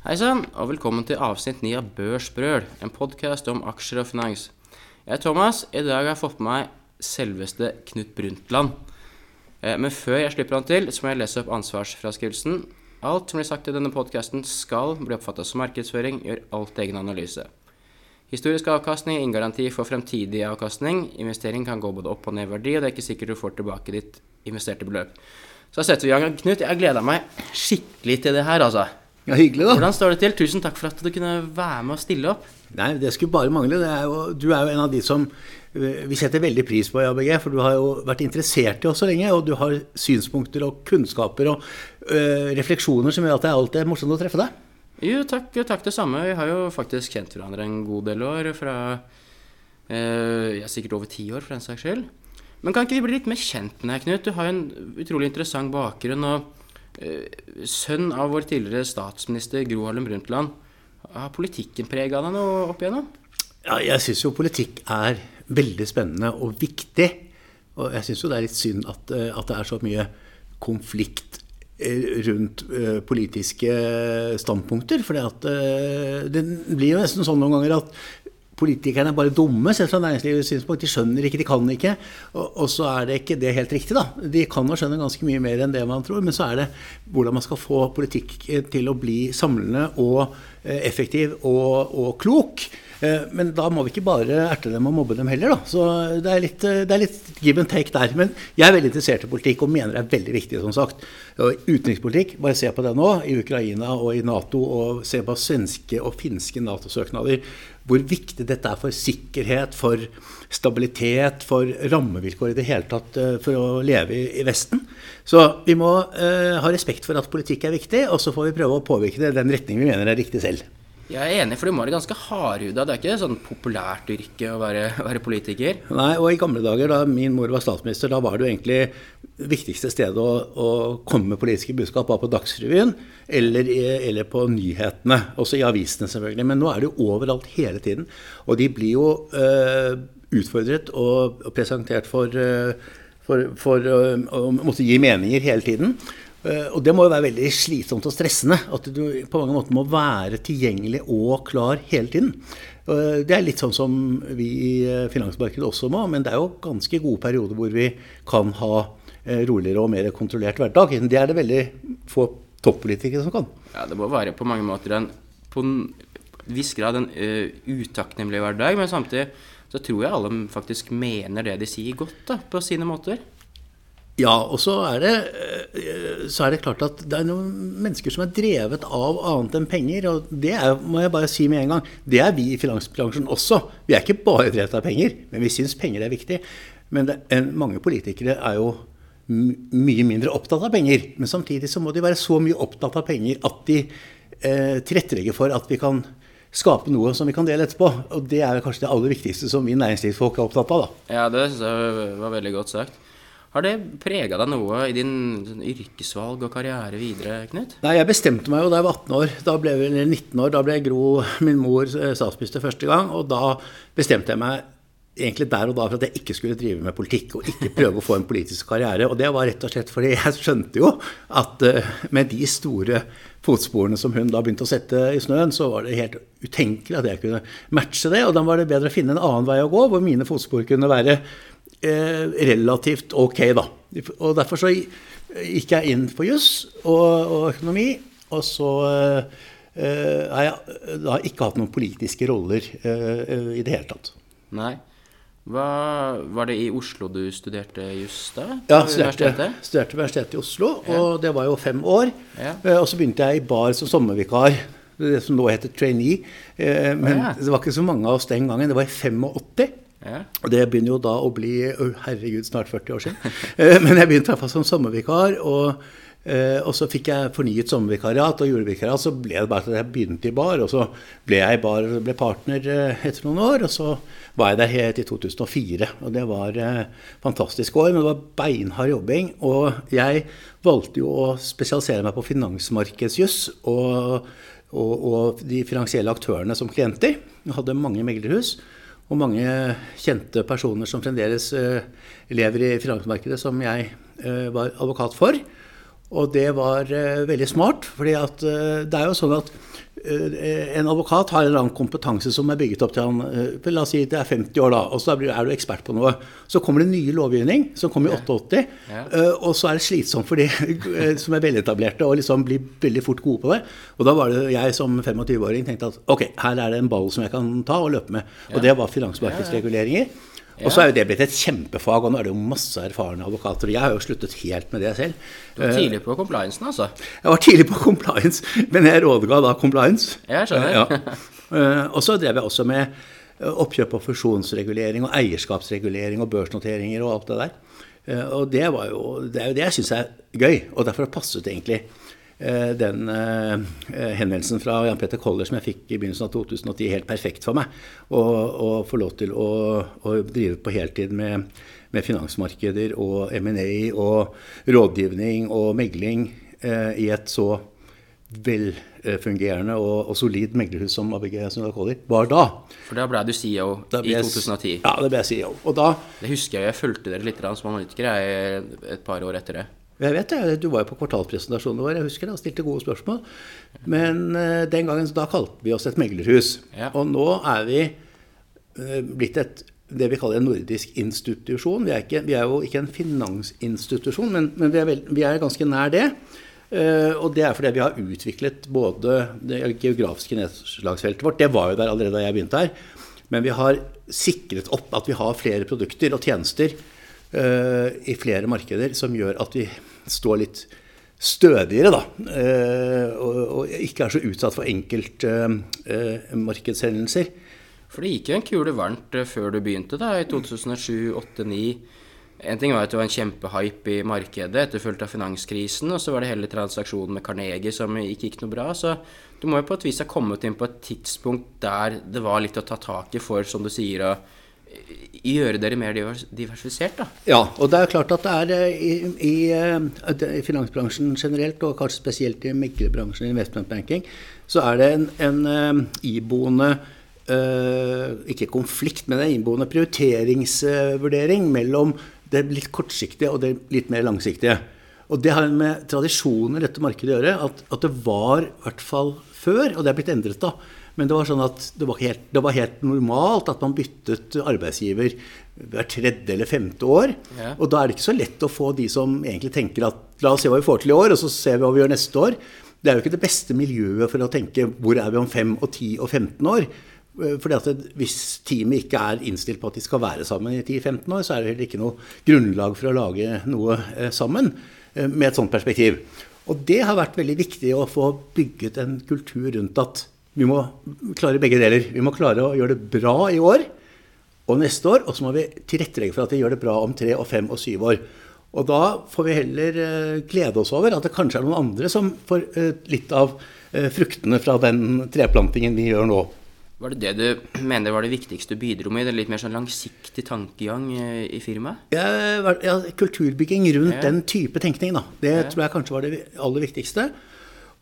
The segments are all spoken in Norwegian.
Hei sann, og velkommen til avsnitt 9 av Børsbrøl, en podkast om aksjer og finans. Jeg er Thomas. I dag har jeg fått med meg selveste Knut Brundtland. Eh, Men før jeg slipper han til, så må jeg lese opp ansvarsfraskrivelsen. Alt som blir sagt i denne podkasten skal bli oppfatta som markedsføring, gjør alt egen analyse. Historisk avkastning er ingen for fremtidig avkastning. Investering kan gå både opp og ned i verdi, og det er ikke sikkert du får tilbake ditt investerte beløp. Så setter vi i gang. Knut, jeg gleder meg skikkelig til det her, altså. Ja, Hyggelig, da. Hvordan står det til? Tusen takk for at du kunne være med og stille opp. Nei, Det skulle bare mangle. Det er jo, du er jo en av de som eh, vi setter veldig pris på i ABG. For du har jo vært interessert i oss så lenge, og du har synspunkter og kunnskaper og øh, refleksjoner som gjør at det alltid er morsomt å treffe deg. Jo, takk, takk det samme. Vi har jo faktisk kjent hverandre en god del år. Fra øh, ja, sikkert over ti år, for den saks skyld. Men kan ikke vi bli litt mer kjent med deg, Knut? Du har jo en utrolig interessant bakgrunn. og Sønn av vår tidligere statsminister Gro Harlem Brundtland. Har politikken prega deg noe opp igjennom? Ja, jeg syns jo politikk er veldig spennende og viktig. Og jeg syns jo det er litt synd at, eh, at det er så mye konflikt eh, rundt eh, politiske standpunkter. For det blir jo nesten sånn noen ganger at politikerne er bare dumme selv fra næringslivets synspunkt. De skjønner ikke, de kan ikke. Og, og, så er det ikke det helt riktig, da. De kan og skjønner ganske mye mer enn det man tror. Men så er det hvordan man skal få politikk til å bli samlende og effektiv og, og klok. Men da må vi ikke bare erte dem og mobbe dem heller, da. Så det er, litt, det er litt give and take der. Men jeg er veldig interessert i politikk og mener det er veldig viktig, som sagt. Utenrikspolitikk, bare se på det nå, i Ukraina og i Nato, og se på svenske og finske Nato-søknader. Hvor viktig dette er for sikkerhet, for stabilitet, for rammevilkår i det hele tatt for å leve i Vesten. Så vi må eh, ha respekt for at politikk er viktig, og så får vi prøve å påvirke det i den retning vi mener er riktig selv. Jeg er enig, for du må være ganske hardhuda. Det er ikke et sånn populært yrke å være, være, politiker. Nei, og i gamle dager, da min mor var statsminister, da var det jo egentlig viktigste stedet å, å komme med politiske budskap var på Dagsrevyen eller, eller, på nyhetene. Også i avisene, selvfølgelig. Men nå er det jo overalt hele tiden. Og de blir jo øh, utfordret og, og, presentert for, øh, for, for øh, å måtte gi meninger hele tiden. Uh, og det må jo være veldig slitsomt og stressende. At du på mange måter må være tilgjengelig og klar hele tiden. Uh, det er litt sånn som vi i finansmarkedet også må, men det er jo ganske gode perioder hvor vi kan ha roligere og mer kontrollert hverdag. Det er det veldig få toppolitikere som kan. Ja, det må være på mange måter en på en viss grad en utakknemlig hverdag, men samtidig så tror jeg alle faktisk mener det de sier godt, da, på sine måter. Ja, og så er, det, så er det klart at det er noen mennesker som er drevet av annet enn penger. Og det er, må jeg bare si med en gang, det er vi i finansbransjen også. Vi er ikke bare drevet av penger, men vi syns penger er viktig. Men det, mange politikere er jo mye mindre opptatt av penger. Men samtidig så må de være så mye opptatt av penger at de eh, tilrettelegger for at vi kan skape noe som vi kan dele etterpå. Og det er kanskje det aller viktigste som vi næringslivsfolk er opptatt av. da. Ja, det var veldig godt sagt. Har det prega deg noe i din sånn, yrkesvalg og karriere videre, Knut? Nei, jeg bestemte meg jo da jeg var 18 år. Da ble jeg, eller 19 år, da ble Gro, min mor, statsminister første gang. Og da bestemte jeg meg egentlig der og da for at jeg ikke skulle drive med politikk og ikke prøve å få en politisk karriere. Og det var rett og slett fordi jeg skjønte jo at uh, med de store fotsporene som hun da begynte å sette i snøen, så var det helt utenkelig at jeg kunne matche det. Og da var det bedre å finne en annen vei å gå, hvor mine fotspor kunne være eh, relativt ok, da. Og derfor så gikk jeg inn på juss og, og, økonomi. Og så eh, har jeg da ikke hatt noen politiske roller eh, i det hele tatt. Nei. Hva, var det i Oslo du studerte juss da? Ja, studerte, studerte universitetet i Oslo. Ja. Og det var jo fem år. Ja. Og så begynte jeg i bar som sommervikar. Det som nå heter trainee. Men ja. det var ikke så mange av oss den gangen. Det var i 85. Og det begynner jo da å bli oh, herregud, snart 40 år siden. Men jeg begynte i fall som sommervikar. Og, og så fikk jeg fornyet sommervikariat og julevikariat. Så ble det bare at jeg begynte i bar. Og så ble jeg i bar og ble partner etter noen år. Og så var jeg der helt i 2004. Og det var fantastisk år, men det var beinhard jobbing. Og jeg valgte jo å spesialisere meg på finansmarkedsjuss. Og, og, og de finansielle aktørene som klienter. Jeg hadde mange meglerhus og mange kjente personer som fremdeles uh, lever i finansmarkedet, som jeg uh, var advokat for. Og det var uh, veldig smart, fordi det er jo sånn at eh, en advokat har en eller annen kompetanse som er bygget opp til han eh, La oss si det er 50 år, da, og så er du ekspert på noe. Så kommer det ny lovgivning, som kom i 88, Ja. Ja. og så er det slitsomt for de eh, som er veletablerte, og liksom blir veldig fort gode på det. Og da var det jeg som 25-åring tenkte at ok, her er det en ball som jeg kan ta og løpe med. Og det var finansmarkedsreguleringer. Og så er jo det blitt et kjempefag, og nå er det jo masse erfarne advokater. Jeg har jo sluttet helt med det selv. Du var tidlig på compliancen, altså. Jeg var tidlig på compliance, men jeg rådga da compliance. Jeg skjønner. Ja. Eh, Og så drev jeg også med eh, oppkjøp og fusjonsregulering og eierskapsregulering og børsnoteringer og alt det der. Eh, Og det, var jo, det er jo det jeg syns er gøy, og derfor passet egentlig eh, den eh, henvendelsen fra Jan Petter Koller som jeg fikk i begynnelsen av 2010, helt perfekt for meg. Å få lov til å, å drive på heltid med, med finansmarkeder og M&A og rådgivning og megling eh, i et så velfungerende og, og solid meglerhus som ABG Sundal Collier var da. For da ble du CEO ble i 2010. Ja, det ble jeg CEO. Og da Det husker jeg, jeg fulgte dere litt som analytikere et par år etter det. Jeg vet det, du var jo på kvartalpresentasjonen vår, jeg husker det, og stilte gode spørsmål. Men eh, den gangen, da kalte vi oss et meglerhus. Ja. Og nå er vi eh, blitt et det vi kaller en nordisk institusjon. Vi er, ikke, vi er jo ikke en finansinstitusjon, men, men vi, er veld, vi er ganske nær det. Eh, og det er fordi vi har utviklet både det geografiske nedslagsfeltet vårt, det var jo der allerede da jeg begynte her, men vi har sikret opp at vi har flere produkter og tjenester i flere markeder som gjør at vi står litt stødigere, da. eh, og, ikke er så utsatt for enkeltmarkedshendelser. For det gikk jo en kule varmt eh, før du begynte, da, i 2007, 2008, 2009. En ting var at det var en kjempehype i markedet, etterfulgt av finanskrisen, og så var det hele transaksjonen med Carnegie som ikke gikk noe bra. Så du må jo på et vis ha kommet inn på et tidspunkt der det var litt å ta tak i for, som du sier, å eh, gjøre dere mer diversifisert, da. Ja, og det er klart at det er eh, i, i, eh, i finansbransjen generelt, og kanskje spesielt i mikrobransjen i investment banking, så er det en, en eh, iboende ikke konflikt, men en iboende prioriteringsvurdering mellom det litt kortsiktige og det litt mer langsiktige. Og det har med tradisjoner i dette markedet å gjøre, at, at det var i hvert fall før, og det er blitt endret da, men det var sånn at det var, helt, det var helt normalt at man byttet arbeidsgiver hver tredje eller femte år. Ja. Og da er det ikke så lett å få de som egentlig tenker at la oss se hva vi får til i år, og så ser vi hva vi gjør neste år. Det er jo ikke det beste miljøet for å tenke hvor er vi om fem og ti og 15 år. Eh, Fordi at Hvis teamet ikke er innstilt på at de skal være sammen i 10-15 år, så er det heller ikke noe grunnlag for å lage noe eh, sammen eh, med et sånt perspektiv. Og det har vært veldig viktig å få bygget en kultur rundt at vi må klare begge deler. Vi må klare å gjøre det bra i år og neste år, og så må vi tilrettelegge for at vi gjør det bra om tre og fem og syv år. Og da får vi heller eh, glede oss over at det kanskje er noen andre som får eh, litt av eh, fruktene fra den treplantingen vi gjør nå. Var det det du mener var det viktigste du bidro med i den litt mer sånn langsiktig tankegang i firmaet? Ja, ja, kulturbygging rundt Ja. den type tenkning, da. Det tror jeg kanskje var det aller viktigste.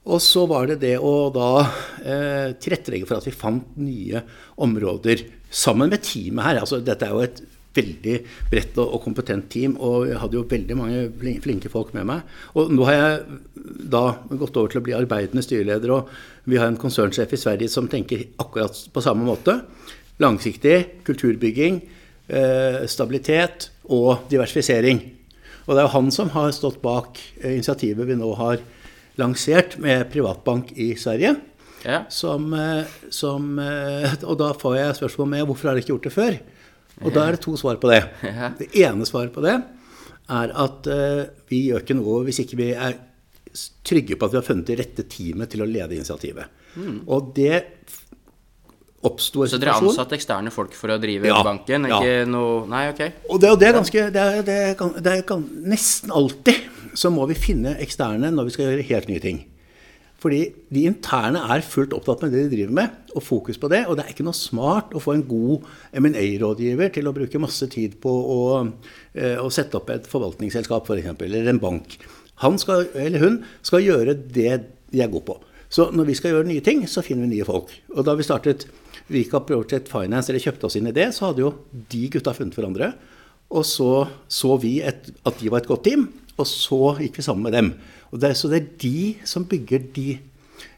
Og så var det det å da eh, tilrettelegge for at vi fant nye områder sammen med teamet her. Altså, dette er jo et veldig bredt og, og kompetent team, og jeg hadde jo veldig mange flinke folk med meg. Og nå har jeg da gått over til å bli arbeidende styreleder, og vi har en konsernsjef i Sverige som tenker akkurat på samme måte. Langsiktig kulturbygging, eh, stabilitet og diversifisering. Og det er jo han som har stått bak eh, initiativet vi nå har lansert med privatbank i Sverige. Ja. Som, eh, som, eh, og da får jeg spørsmål med hvorfor har dere ikke gjort det før? Og da er det to svar på det. Ja. Det ene svaret på det er at eh, vi gjør ikke noe hvis ikke vi er trygge på at vi har funnet det rette teamet til å lede initiativet. Og det oppsto en Så dere ansatte eksterne folk for å drive Ja, banken? ja. Ikke noe Nei, ok. Og det, og det er ganske det er, det er, det er Nesten alltid så må vi finne eksterne når vi skal gjøre helt nye ting. Fordi de interne er fullt opptatt med det de driver med, og fokus på det. Og det er ikke noe smart å få en god M&A-rådgiver til å bruke masse tid på å, eh, å sette opp et forvaltningsselskap f.eks., eller en bank. Han skal, eller hun skal gjøre det de er gode på. Så når vi skal gjøre nye ting, så finner vi nye folk. Og da vi startet Vika Project Finance, eller kjøpte oss inn i det, så hadde jo de gutta funnet hverandre. Og så så vi et, at de var et godt team, og så gikk vi sammen med dem. Det, så det er de som bygger de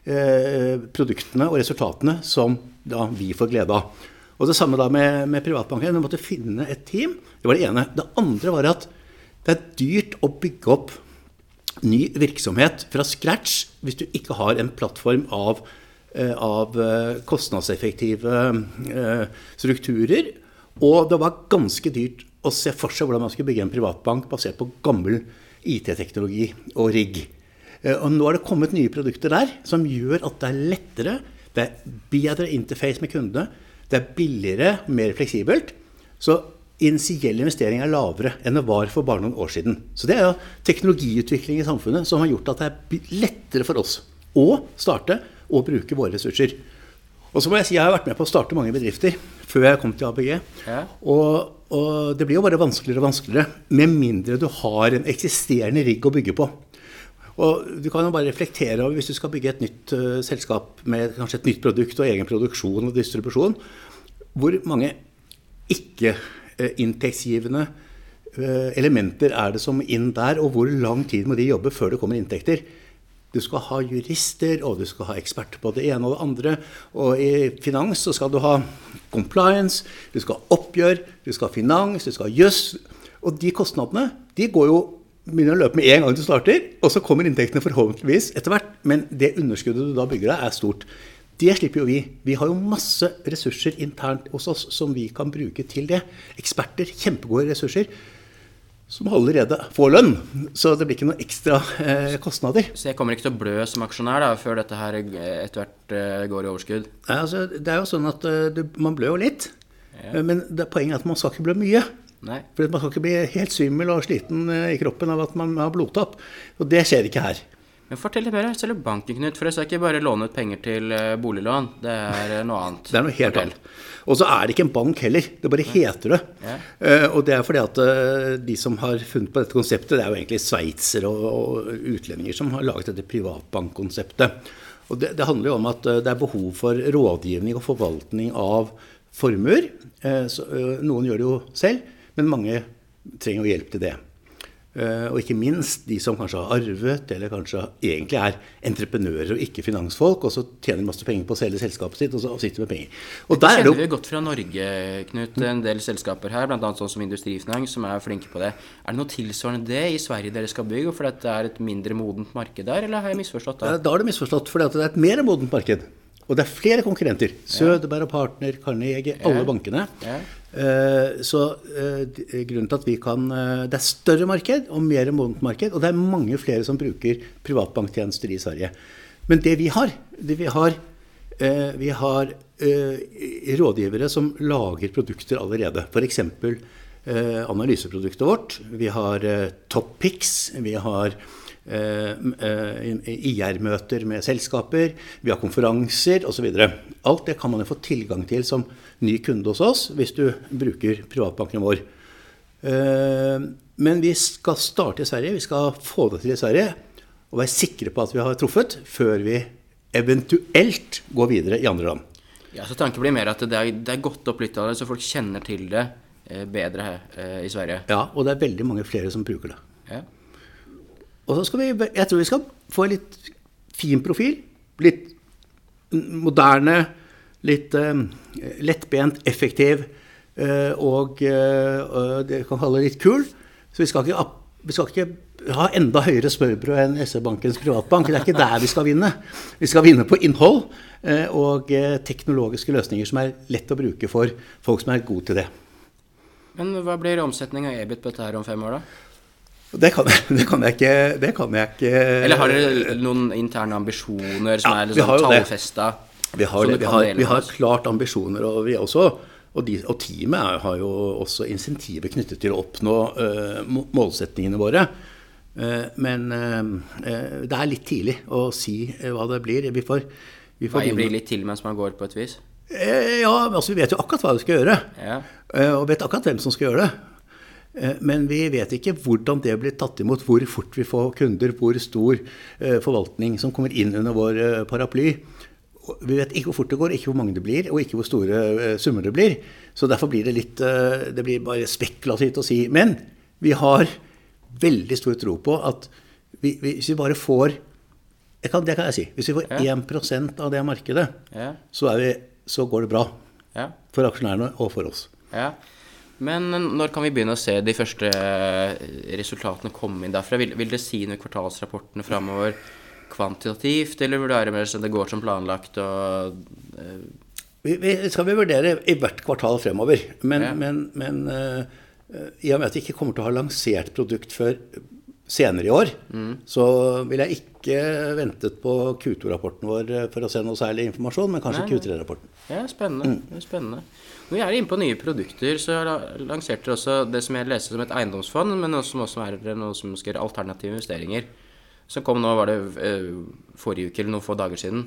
eh, produktene og resultatene som da vi får glede av. Og det samme da med, med privatbanken. Vi måtte finne et team. Det var det ene. Det andre var at det er dyrt å bygge opp ny virksomhet fra scratch hvis du ikke har en plattform av, eh, av eh, kostnadseffektive eh, strukturer. Og det var ganske dyrt å se for seg hvordan man skulle bygge en privatbank basert på gammel IT-teknologi og rigg. Og nå er det kommet nye produkter der som gjør at det er lettere, det er bedre interface med kundene, det er billigere, mer fleksibelt. Så initiell investering er lavere enn det var for bare noen år siden. Så det er jo teknologiutvikling i samfunnet som har gjort at det er lettere for oss å starte og bruke våre ressurser. Og så må Jeg si, jeg har vært med på å starte mange bedrifter før jeg kom til ABG. Ja. Og, og, det blir jo bare vanskeligere og vanskeligere med mindre du har en eksisterende rigg å bygge på. Og du kan jo bare reflektere over hvis du skal bygge et nytt uh, selskap med kanskje et nytt produkt og egen produksjon og distribusjon, hvor mange ikke-inntektsgivende uh, elementer er det som inn der, og hvor lang tid må de jobbe før det kommer inntekter? Du skal ha jurister, og du skal ha eksperter på det ene og det andre. Og i finans så skal du ha compliance, du skal ha oppgjør, du skal ha finans, du skal ha jøss. Og de kostnadene de går jo begynner å løpe med en gang du starter, og så kommer inntektene forhåpentligvis etter hvert. Men det underskuddet du da bygger deg, er stort. Det slipper jo vi. Vi har jo masse ressurser internt hos oss som vi kan bruke til det. Eksperter, kjempegode ressurser, som allerede får lønn. Så det blir ikke noen ekstra eh, kostnader. Så jeg kommer ikke til å blø som aksjonær da, før dette her etter hvert eh, går i overskudd? Nei, altså, det er jo sånn at uh, du, man blør jo litt. Ja. Men det, poenget er at man skal ikke blø mye. Nei. For Man skal ikke bli helt svimmel og sliten eh, i kroppen av at man har blodtapp. Og det skjer ikke her. Men Fortell litt mer. Selger banken, Knut. For jeg skal ikke bare låne ut penger til eh, boliglån. Det er eh, noe annet. Det er noe helt fortell. annet. Og så er det ikke en bank heller. Det bare heter det. Ja. Uh, og det er fordi at uh, de som har funnet på dette konseptet, det er jo egentlig sveitsere og, og, utlendinger som har laget dette privatbankkonseptet. Og det, det, handler jo om at uh, det er behov for rådgivning og forvaltning av formuer. Så, noen gjør det jo selv. Men mange trenger jo hjelp til det. Uh, og ikke minst de som kanskje har arvet, eller kanskje egentlig er entreprenører og ikke finansfolk, og så tjener de masse penger på å selge selskapet sitt, og så sitter med penger. Og Dette kjenner vi godt fra Norge, Knut. En del selskaper her, bl.a. sånn som Industrifinans, som er flinke på det. Er det noe tilsvarende det i Sverige dere skal bygge, fordi det er et mindre modent marked der, eller har jeg misforstått da? Da har du misforstått, fordi det er et mer modent marked. Og det er flere konkurrenter. Sødeberg og Partner, Carnegie, alle bankene. Eh, så eh, grunnen til at vi kan eh, Det er større marked og mer modent marked. Og det er mange flere som bruker privatbanktjenester i Sverige. Men det vi har, det vi har vi har rådgivere som lager produkter allerede. F.eks. analyseproduktet vårt. Vi har Toppix. Vi har IR-møter med selskaper. Vi har konferanser osv. Alt det kan man jo få tilgang til som ny kunde hos oss hvis du bruker privatbanken vår. Eh, men vi skal starte i Sverige, vi skal få det til i Sverige og være sikre på at vi har truffet, før vi eventuelt går videre i andre land. Ja, så Tanken blir mer at det er, det er godt opp litt av det, så folk kjenner til det eh, bedre her eh, i Sverige. Ja, og det er veldig mange flere som bruker det. Ja. Og så skal vi, jeg tror vi skal få en litt fin profil. Litt moderne, litt uh, lettbent, effektiv uh, og uh, det kan kalle litt kul. Så vi skal ikke, vi skal ikke ha enda høyere smørbrød enn SE-bankens privatbank. Det er ikke der vi skal vinne. Vi skal vinne på innhold og teknologiske løsninger som er lett å bruke for folk som er gode til det. Men hva blir omsetning av EBIT på dette her om fem år, da? Det kan, det kan, ikke, det kan jeg ikke Eller har dere noen interne ambisjoner som ja, er liksom tallfesta? Vi har, vi, har, vi har, klart ambisjoner, og, vi også, og, de, og teamet har jo også insentiver knyttet til å oppnå uh, målsetningene våre. Uh, men uh, det er litt tidlig å si hva det blir. Vi får, vi får blir litt til mens man går, på et vis? Ja, altså vi vet jo akkurat hva vi skal gjøre. Ja. Og vet akkurat hvem som skal gjøre det. Men vi vet ikke hvordan det blir tatt imot, hvor fort vi får kunder, hvor stor forvaltning som kommer inn under vår paraply. Vi vet ikke hvor fort det går, ikke hvor mange det blir, og ikke hvor store summer det blir. Så derfor blir det litt Det blir bare spekulativt å si. Men vi har veldig stor tro på at vi, vi, hvis vi bare får jeg kan, det kan jeg si. Hvis vi får Ja. 1 av det markedet, Ja. så, er vi, så går det bra. Ja. For aksjonærene og for oss. ja. Men når kan vi begynne å se de første eh, resultatene komme inn derfra? Vil, vil det si noe i kvartalsrapportene framover kvantitativt, eller vil det være mer sånn det går som planlagt og eh, Vi, vi skal vi vurdere i hvert kvartal fremover. Men, Ja. men, men uh, i og med at vi ikke kommer til å ha lansert produkt før senere i år, Mm. så vil jeg ikke ventet på Q2-rapporten vår eh, for å se noe særlig informasjon, men kanskje Nei, nei. Q3-rapporten. Ja, spennende. Er spennende. Når vi er inne på nye produkter, så la- lanserte dere også det som jeg leste som et eiendomsfond, men også, som også er noe som skal gjøre alternative investeringer. Som kom nå, var det eh, forrige uke eller noen få dager siden.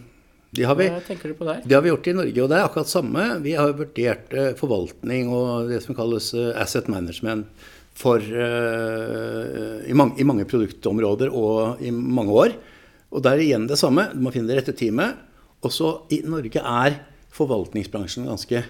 Det har vi, det har vi gjort i Norge, og det er akkurat samme. Vi har vurdert eh, forvaltning og det som kalles eh, asset management for, i, mange, i mange produktområder og i mange år. Og det er igjen det samme. Du må finne det rette teamet. Også i Norge er forvaltningsbransjen ganske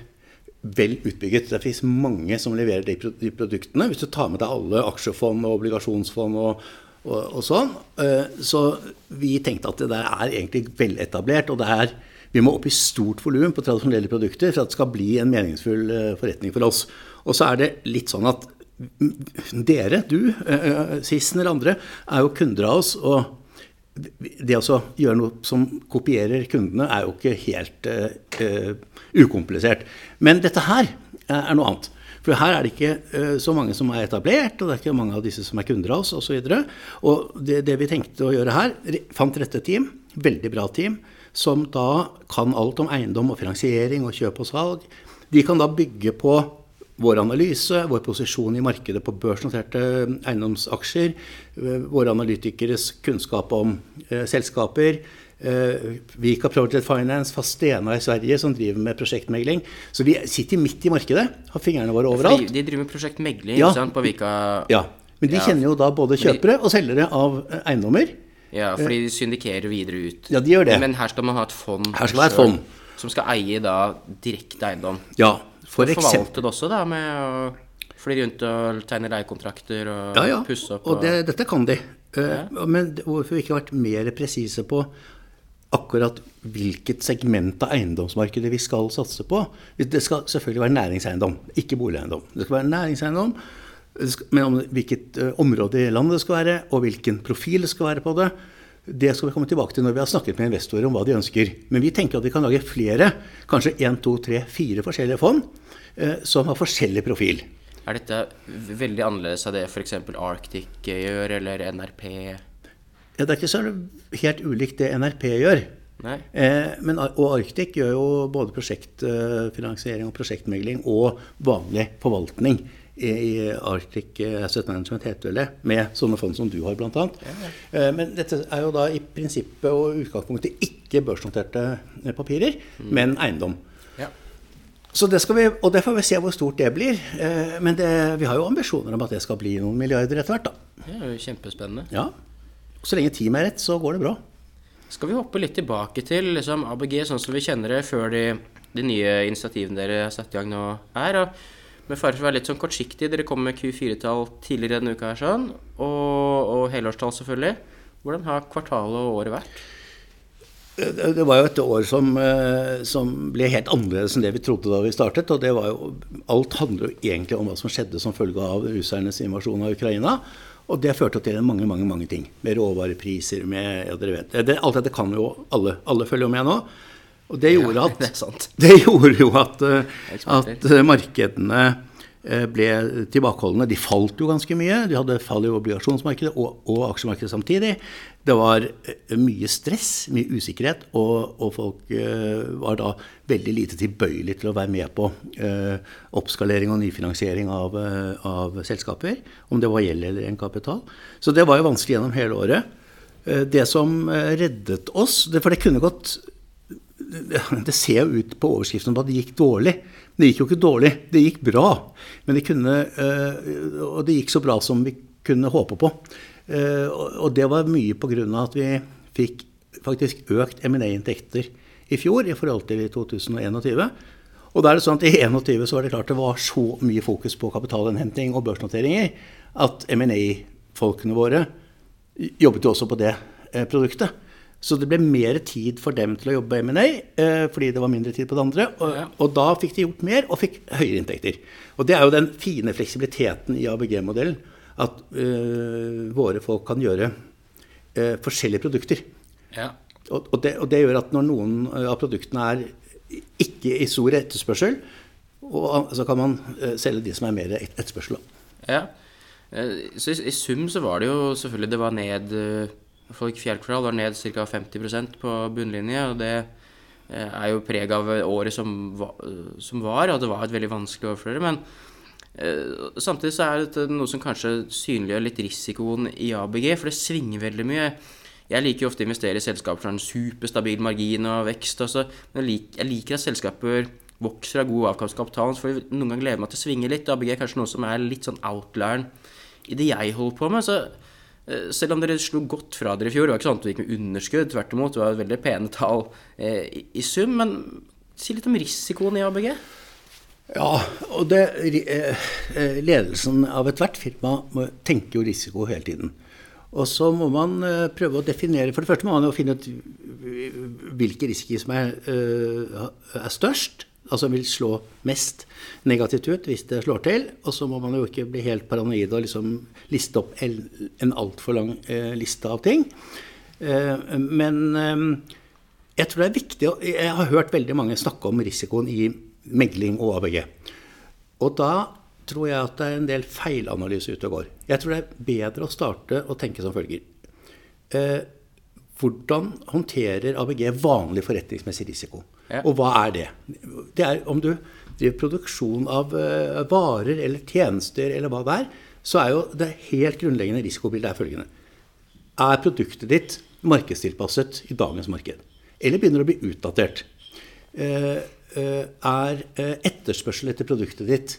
vel utbygget. Det finnes mange som leverer de, produktene. Hvis du tar med deg alle aksjefond og obligasjonsfond og, og, og sånn. Eh, Så vi tenkte at det der er egentlig veletablert. Og er, vi må opp i stort volum på tradisjonelle produkter for at det skal bli en meningsfull eh, forretning for oss. Og så er det litt sånn at dere, du, eh, Sissen eller andre, er jo kunder av oss. og det å gjøre noe som kopierer kundene, er jo ikke helt ukomplisert. Men dette her er noe annet. For her er det ikke eh, så mange som er etablert, og det er ikke mange av disse som er kunder av oss osv. Og, så og det, det vi tenkte å gjøre her, fant rette team, veldig bra team, som da kan alt om eiendom og finansiering og kjøp og salg. De kan da bygge på vår analyse, vår posisjon i markedet på børsnoterte eiendomsaksjer, eh, våre analytikeres kunnskap om eh, selskaper, eh, Vika Project Finance, Fastena i Sverige, som driver med prosjektmegling. Så vi sitter midt i markedet, har fingrene våre overalt. de, driver med prosjektmegling Ja. på Vika. Ja, Men de Ja. kjenner jo da både kjøpere og selgere av eh, eiendommer. Ja, fordi de syndikerer videre ut. Ja, de gjør det. Men her skal man ha et fond Her skal være et fond. som skal eie da direkte eiendom. Ja, for eksempel. forvalte det også, da, med å fly rundt og tegne leiekontrakter og Ja, ja. pusse opp. Og det, dette kan de. Eh, Men hvorfor vi ikke har vært mer presise på akkurat hvilket segment av eiendomsmarkedet vi skal satse på? Det skal selvfølgelig være næringseiendom, ikke boligeiendom. Det skal være næringseiendom, men om hvilket eh, område i landet det skal være, og hvilken profil det skal være på det, det skal vi komme tilbake til når vi har snakket med investorer om hva de ønsker. Men vi tenker at vi kan lage flere, kanskje én, to, tre, fire forskjellige fond, eh, som har forskjellig profil. Er dette veldig annerledes av det f.eks. Arctic gjør, eller NRP? Ja, det er ikke så helt ulikt det NRP gjør. Eh, men, og Arctic gjør jo både prosjektfinansiering og prosjektmegling og vanlig forvaltning i, Arctic Asset Management, heter vel det, med sånne fond som du har, bl.a. Eh, men dette er jo da i prinsippet og utgangspunktet ikke børsnoterte papirer, papirer, men eiendom. Ja. Så det skal vi, og det får vi se hvor stort det blir. Eh, men det, vi har jo ambisjoner om at det skal bli noen milliarder etter hvert. da. Det er jo kjempespennende. Ja. Så lenge teamet er rett, så går det bra. Skal vi hoppe litt tilbake til liksom, ABG sånn som vi kjenner det før de, de nye initiativene dere har satt i gang nå er? Og med fare for å være litt sånn kortsiktig, dere kom med Q4-tall tidligere denne uka her sånn, og, og helårstall selvfølgelig. Hvordan har kvartalet og året vært? Det var jo et år som, eh, som ble helt annerledes enn det vi trodde da vi startet. og det var jo, Alt handler jo egentlig om hva som skjedde som følge av russernes invasjon av Ukraina. Og det førte til mange mange, mange ting. Med råvarepriser, med ja, dere vet. Det, alt dette kan jo alle. Alle følger jo med nå. Og det gjorde Ja, at det. Det gjorde jo at, eh, at markedene ble tilbakeholdne. De falt jo ganske mye. De hadde fall i obligasjonsmarkedet og, og aksjemarkedet samtidig. Det var eh, mye stress, mye usikkerhet, og, og folk eh, var da veldig lite tilbøyelig til å være med på eh, oppskalering og nyfinansiering av, eh, av selskaper, om det var gjeld eller en kapital. Så det var jo vanskelig gjennom hele året. Eh, Det som eh, reddet oss, for det kunne gått det ser jo ut på overskriften på at det gikk dårlig. Det gikk jo ikke dårlig, det gikk bra. Men det kunne, eh, og det gikk så bra som vi kunne håpe på. Eh, og- det var mye av at vi fikk faktisk økt M&A-inntekter i fjor i forhold til i 2021. Og da er det sånn at I 2021 så var det klart det var så mye fokus på kapitalinnhenting og børsnoteringer at M&A-folkene våre jobbet jo også på det eh, produktet. Så det ble mer tid for dem til å jobbe M&A, eh, fordi det var mindre tid på det andre. Og, og da fikk de gjort mer, og fikk høyere inntekter. Og det er jo den fine fleksibiliteten i ABG-modellen. At eh, våre folk kan gjøre eh, forskjellige produkter. Ja. Og, og, det, og det gjør at når noen av produktene er ikke i stor etterspørsel, og, så kan man selge de som er mer etterspørsel. Ja. Så i, i sum så var det jo selvfølgelig Det var ned Folk fjellkvartal var ned ca. 50% på bunnlinje, og det eh, er jo preg av året som var, som var, og det var et veldig vanskelig år for dere. Men eh, samtidig så er det noe som kanskje synliggjør litt risikoen i ABG, for det svinger veldig mye. Jeg liker jo ofte å investere i selskaper som har en superstabil margin og vekst, også, men jeg liker, jeg liker at selskaper vokser av god avkast av kapitalen, for noen ganger gleder meg til å svinge litt. ABG er kanskje noe som er litt sånn outlieren i det jeg holder på med. så eh, selv om dere slo godt fra dere i fjor, det var ikke sånn at du gikk med underskudd, tvert imot, det var veldig pene tall eh, i, i sum. Men si litt om risikoen i ABG. Ja, og det, eh, eh, ledelsen av ethvert firma må tenke jo risiko hele tiden. Og så må man eh, prøve å definere For det første må man jo finne ut hvilke risikoer som er, eh, er størst. Altså vil slå mest negativt ut hvis det slår til. Og så må man jo ikke bli helt paranoid og liksom liste opp en, altfor lang eh, liste av ting. Eh, men eh, jeg tror det er viktig Jeg har hørt veldig mange snakke om risikoen i megling og ABG. Og da tror jeg at det er en del feilanalyse ute og går. Jeg tror det er bedre å starte å tenke som følger. Hvordan håndterer ABG vanlig forretningsmessig risiko? Ja. Og hva er det? Det er Om du driver produksjon av eh, varer eller tjenester eller hva det er, så er jo det helt grunnleggende risikobildet er følgende. Er produktet ditt markedstilpasset i dagens marked? Eller begynner det å bli utdatert? Eh, eh, er etterspørsel etter produktet ditt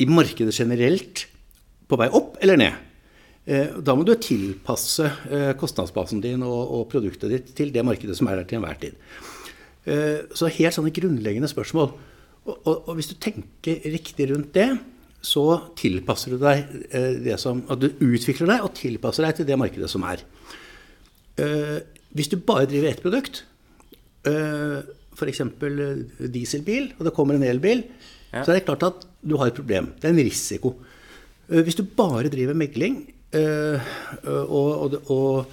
i markedet generelt på vei opp eller ned? Da må du tilpasse kostnadsbasen din og produktet ditt til det markedet som er der til enhver tid. Eh, Så helt sånne grunnleggende spørsmål. Og, og, og hvis du tenker riktig rundt det, så tilpasser du deg eh, det som At du utvikler deg og tilpasser deg til det markedet som er. Eh, Hvis du bare driver ett produkt, f.eks. dieselbil, og det kommer en elbil, Ja. så er det klart at du har et problem. Det er en risiko. Hvis du bare driver megling, og, og, og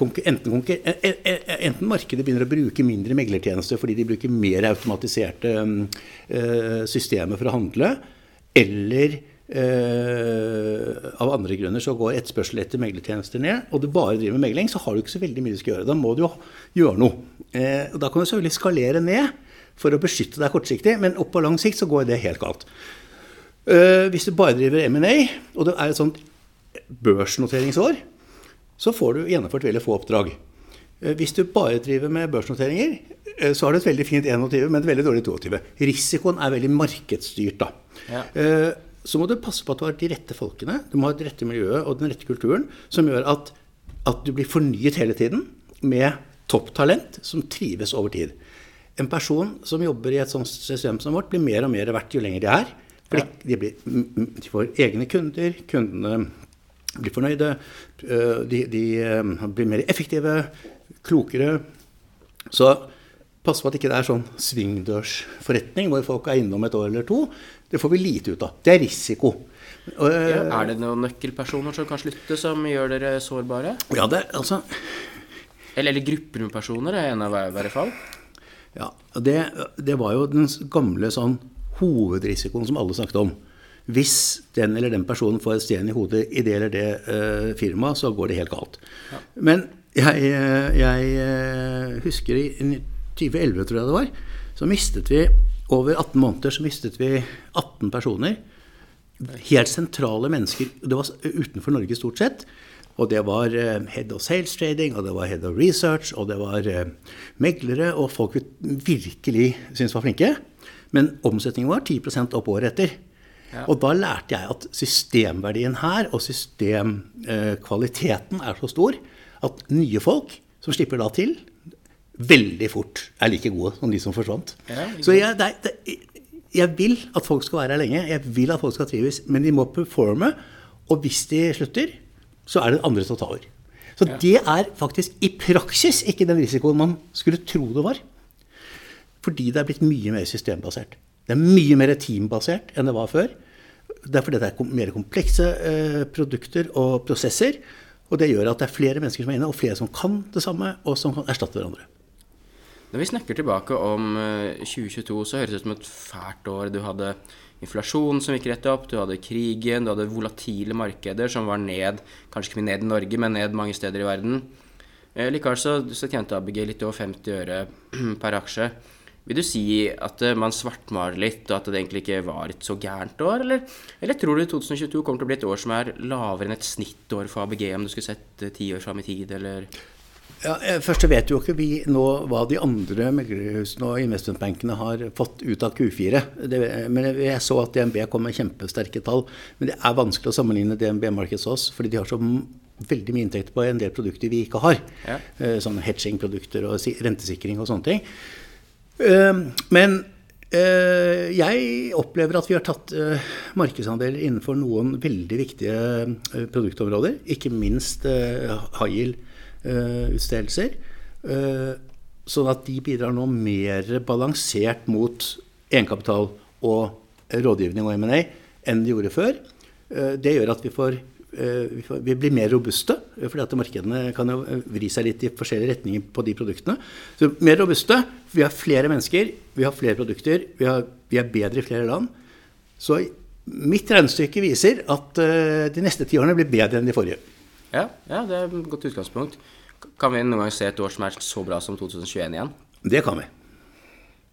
enten, konkur- eh, eh, enten markedet begynner å bruke mindre meglertjenester fordi de bruker mer automatiserte eh, systemer for å handle, eller eh, av andre grunner så går etterspørselen etter meglertjenester ned, og du bare driver med megling, så har du ikke så veldig mye du skal gjøre. Da må du jo gjøre noe. Eh, og da kan du selvfølgelig skalere ned for å beskytte deg kortsiktig, men opp på lang sikt så går det helt galt. Hvis du bare driver M&A, og det er et sånt børsnoteringsår, så får du gjennomført veldig få oppdrag. Eh, Hvis du bare driver med børsnoteringer, eh, så har du et veldig fint 21, men et veldig dårlig 22. Risikoen er veldig markedsstyrt, da. Ja. Eh, Så må du passe på at du har de rette folkene, du må ha det rette miljøet og den rette kulturen, som gjør at, at du blir fornyet hele tiden med topptalent som trives over tid. En person som jobber i et sånt system som vårt, blir mer og mer verdt jo lenger de er. For de, blir, de får egne kunder, kundene blir fornøyde, øh, de, de øh, blir mer effektive, klokere. Så pass på at ikke det er sånn svingdørsforretning hvor folk er innom et år eller to. Det får vi lite ut av. Det er risiko. Øh, Ja, er det noen nøkkelpersoner som kan slutte, som gjør dere sårbare? ja, det, er- altså, Eller, eller grupper med personer, er en av hver fall? Ja, det, det var jo den gamle sånn hovedrisikoen som alle snakket om. Hvis den eller den personen får et stjerne i hodet i det eller det uh, firmaet, så går det helt galt. Men jeg, eh, jeg eh, husker i 2011, tror jeg det var, så mistet vi over 18 måneder så mistet vi 18 personer. Helt sentrale mennesker. Det var utenfor Norge stort sett. Og det var eh, head of sales trading, og det var head of research, og det var meglere, og folk vi virkelig syntes var flinke. Men omsetningen var 10 opp året etter. Ja. Og da lærte jeg at systemverdien her og systemkvaliteten er så stor at nye folk som slipper da til, veldig fort er like gode som de som forsvant. Ja, så jeg, det, det, jeg vil at folk skal være her lenge, jeg vil at folk skal trives, men de må performe. Og hvis de slutter, så er det andre som tar over. Så det er faktisk i praksis ikke den risikoen man skulle tro det var. Fordi det er blitt mye mer systembasert. Det er mye mer teambasert enn det var før. Det er fordi det er mer komplekse eh, produkter og prosesser. Og det gjør at det er flere mennesker som er inne, og flere som kan det samme, og som kan erstatte hverandre. Når vi snakker tilbake om 2022, så høres det ut som et fælt år. Du hadde inflasjon som gikk rett opp, du hadde krigen, du hadde volatile markeder som var ned, kanskje ikke ned i Norge, men ned mange steder i verden. Likevel så, så tjente ABG litt over 50 øre per aksje. Vil du si at man svartmaler litt, og at det egentlig ikke var et så gærent år? Eller, eller tror du 2022 kommer til å bli et år som er lavere enn et snittår for ABG, om du skulle sett ti år fram i tid, eller? Ja, først vet jo ikke vi nå hva de andre meglerhusene og investmentbankene har fått ut av Q4. Det, men jeg så at DNB kom med kjempesterke tall. Men det er vanskelig å sammenligne DNB Markets oss, fordi de har så veldig mye inntekter på en del produkter vi ikke har. Ja. Sånn hedging-produkter og rentesikring og sånne ting. Men jeg opplever at vi har tatt markedsandeler innenfor noen veldig viktige produktområder. Ikke minst high yield Eh, utstedelser. Eh, sånn at de bidrar nå mer balansert mot egenkapital og rådgivning og M&A enn de gjorde før. Eh, det gjør at vi får vi, blir mer robuste, fordi at markedene kan jo vri seg litt i forskjellige retninger på de produktene. Så mer robuste. Vi har flere mennesker, vi har flere produkter, vi, har, vi er bedre i flere land. Så mitt regnestykke viser at de neste ti årene blir bedre enn de forrige. Ja, ja, det er et godt utgangspunkt. Kan vi noen gang se et år som er så bra som 2021 igjen? Det kan vi.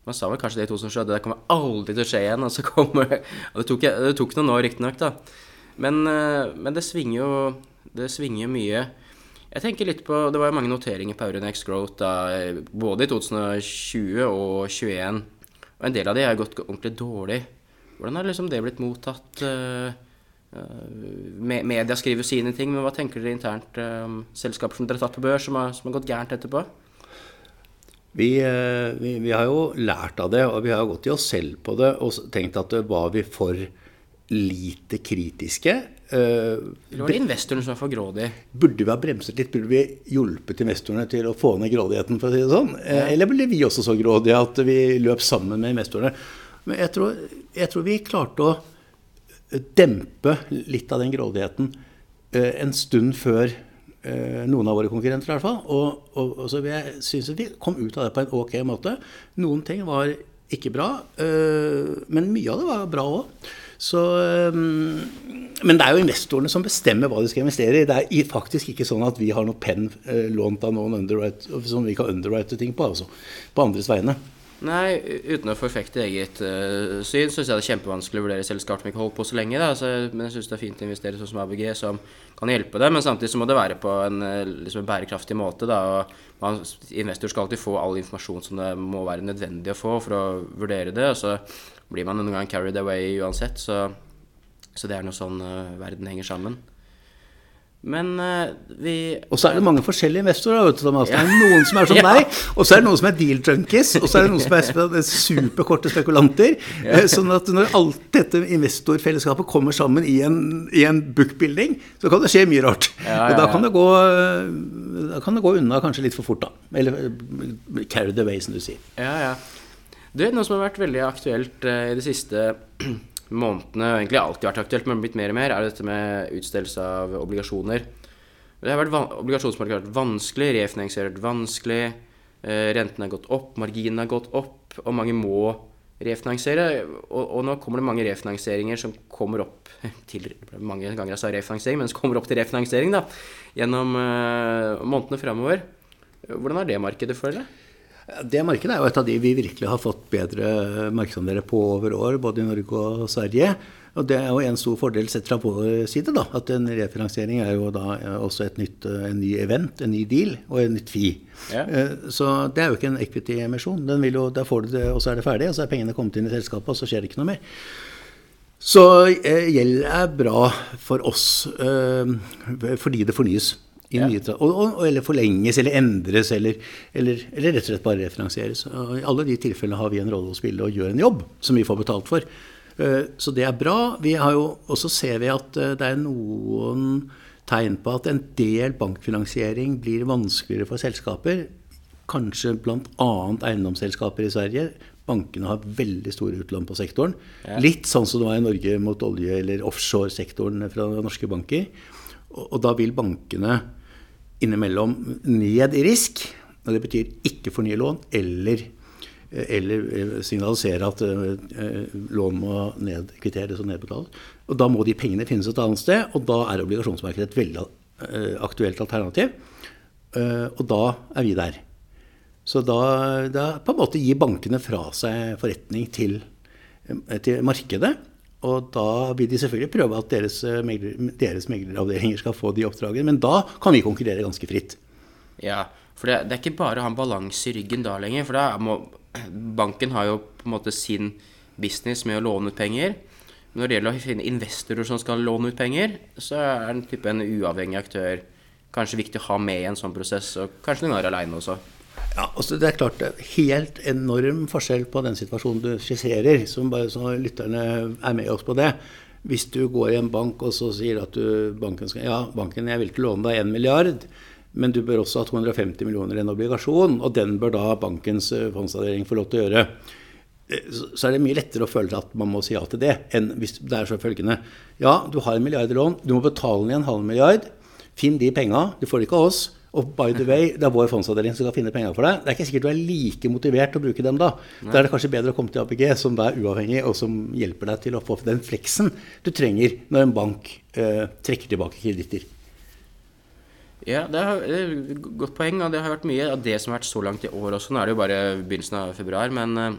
Man sa vel kanskje det i 2007, det kommer aldri til å skje igjen. Og så kommer, det, tok, det tok noen år, riktignok, da. Men, eh, men, det svinger jo det svinger mye. Jeg tenker litt på, Det var jo mange noteringer på Euronex Growth da, både i 2020 og 2021. Og en del av de har gått ordentlig dårlig. Hvordan har liksom det blitt mottatt? Uh, Eh, media skriver sine ting, men hva tenker dere internt om eh, selskaper som dere har tatt på børs, som har, som har gått gærent etterpå? Vi, eh, vi, vi, har jo lært av det, og vi har gått i oss selv på det og tenkt at var vi for lite kritiske? Eller var det investorene som var for grådige? Burde vi ha bremset litt? Burde vi hjulpet investorene til å få ned grådigheten? for å si det sånn? Ja. Eller ble vi også så grådige at vi løp sammen med investorene? Men jeg tror, jeg tror vi klarte å dempe litt av den grådigheten uh, en stund før uh, noen av våre konkurrenter, i hvert fall. Og, og, og så jeg syns vi kom ut av det på en ok måte. Noen ting var ikke bra, eh, men mye av det var bra òg. Men det er jo investorene som bestemmer hva de skal investere i. Det er faktisk ikke sånn at vi har noe penn lånt av noen som vi kan underwrite ting på, altså. På andres vegne. Nei, uten å forfekte eget uh, syn, syns jeg det er kjempevanskelig å vurdere selskap som ikke holdt på så lenge. Da. Så, men jeg syns det er fint å investere sånn som ABG, som kan hjelpe det. Men samtidig så må det være på en, eh, liksom en bærekraftig måte. Da. Man, investor skal alltid få all informasjon som det må være nødvendig å få for å vurdere det. Og så blir man noen gang carried away uansett. Så, så det er noe sånn uh, verden henger sammen. Men uh, vi Og så er det mange forskjellige investorer. Vet du, Thomas. Det er noen som er som ja. deg, og så er det noen som er deal junkies, og så er det noen som er superkorte spekulanter. Ja. Eh, sånn at når alt dette investorfellesskapet kommer sammen i en, i en bookbuilding, så kan det skje mye rart. Ja, og da kan, det gå, da kan det gå unna kanskje litt for fort, da. Eller carried carry the way, som du sier. Ja, ja. Er noe som har vært veldig aktuelt uh, i de siste månedene, og egentlig alltid vært aktuelt, men blitt mer og mer, er dette med utstedelse av obligasjoner. Det har vært Obligasjonsmarkedet har vært vanskelig, refinansiert vanskelig, eh, renten har gått opp, marginene har gått opp, og mange må refinansiere. Og, og, nå kommer det mange refinansieringer som kommer opp til Mange ganger jeg sa refinansiering, men som kommer opp til refinansiering da, gjennom uh, månedene framover. Hvordan er det markedet for dere? Det markedet er jo et av de vi virkelig har fått bedre markedsandeler på over år, både i Norge og Sverige. Og Det er jo en stor fordel sett fra vår side. da, at En refinansiering er jo da også et nytt, en ny event, en ny deal og en nytt FI. Ja. Eh, så det er jo ikke en equity-emisjon. Der får du det, og så er det ferdig, og så er pengene kommet inn i selskapet, og så skjer det ikke noe mer. Så eh, gjeld er bra for oss eh, fordi det fornyes. Ja. og, og, eller forlenges eller endres eller, eller, eller, rett og slett bare refinansieres. Og I alle de tilfellene har vi en rolle å spille og gjør en jobb som vi får betalt for. Eh, så det er bra. Vi har jo, også ser vi at eh, det er noen tegn på at en del bankfinansiering blir vanskeligere for selskaper. Kanskje bl.a. eiendomsselskaper i Sverige. Bankene har veldig store utlån på sektoren. Ja. Litt sånn som det var i Norge mot olje- eller offshore-sektoren fra norske banker. Og, og da vil bankene innimellom ned i risk. Og det betyr ikke fornye lån eller, eller signalisere at eh, lån må nedkvitteres og nedbetales. Og da må de pengene finnes et annet sted, og da er obligasjonsmarkedet et veldig eh, aktuelt alternativ. Eh, og da er vi der. Så da, da på en måte gir bankene fra seg forretning til, eh, til markedet. Og da vil de selvfølgelig prøve at deres, eh, megler, deres megleravdelinger skal få de oppdragene. Men da kan vi konkurrere ganske fritt. Ja, for det, det er ikke bare å ha en balanse i ryggen da lenger. For da må Banken har jo på en måte sin business med å låne ut penger. Når det gjelder å finne investorer som skal låne ut penger, så er den type en uavhengig aktør kanskje viktig å ha med i en sånn prosess, og kanskje noen ganger aleine også. Ja, altså Det er klart helt enorm forskjell på den situasjonen du skisserer, som bare så lytterne er med oss på det. Hvis du går i en bank og så sier at du, banken skal Ja, banken, jeg vil ikke låne deg 1 milliard, men du bør også ha 250 millioner i en obligasjon, og den bør da bankens eh, fondsavdeling få lov til å gjøre. Eh, Så er det mye lettere å føle at man må si ja til det, enn hvis det er så følgende Ja, du har en milliard i lån, du må betale ned en halv milliard. Finn de penga, du får det ikke av oss. Og by the way, det er vår fondsavdeling som skal finne penger for deg. Det er ikke sikkert du er like motivert til å bruke dem da. Da er det kanskje bedre å komme til APG, som er uavhengig, og som hjelper deg til å få den fleksen du trenger når en bank eh, trekker tilbake kreditter. Ja, det er er et godt poeng, og det har vært mye av det som har vært så langt i år også. Nå er det jo bare begynnelsen av februar, men eh,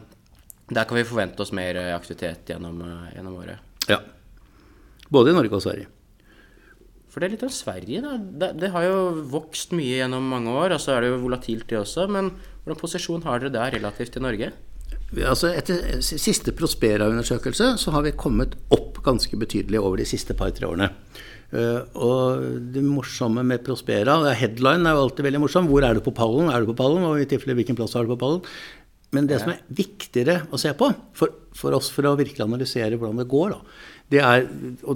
der kan vi forvente oss mer eh, aktivitet gjennom, eh, gjennom året. Ja. Både i Norge og Sverige. For det er litt om Sverige, da. Det, det har jo vokst mye gjennom mange år, og så er det jo volatilt det også. Men hvordan posisjon har dere der relativt til Norge? Altså etter siste Prospera-undersøkelse så har vi kommet opp ganske betydelig over de siste par-tre årene. Uh, og det morsomme med Prospera er Headline er jo alltid veldig morsom. Hvor er du på pallen? Er du på pallen? Og i tilfelle hvilken plass er du på pallen? Men det som er viktigere å se på for, for oss for å virkelig analysere hvordan det går, da, det er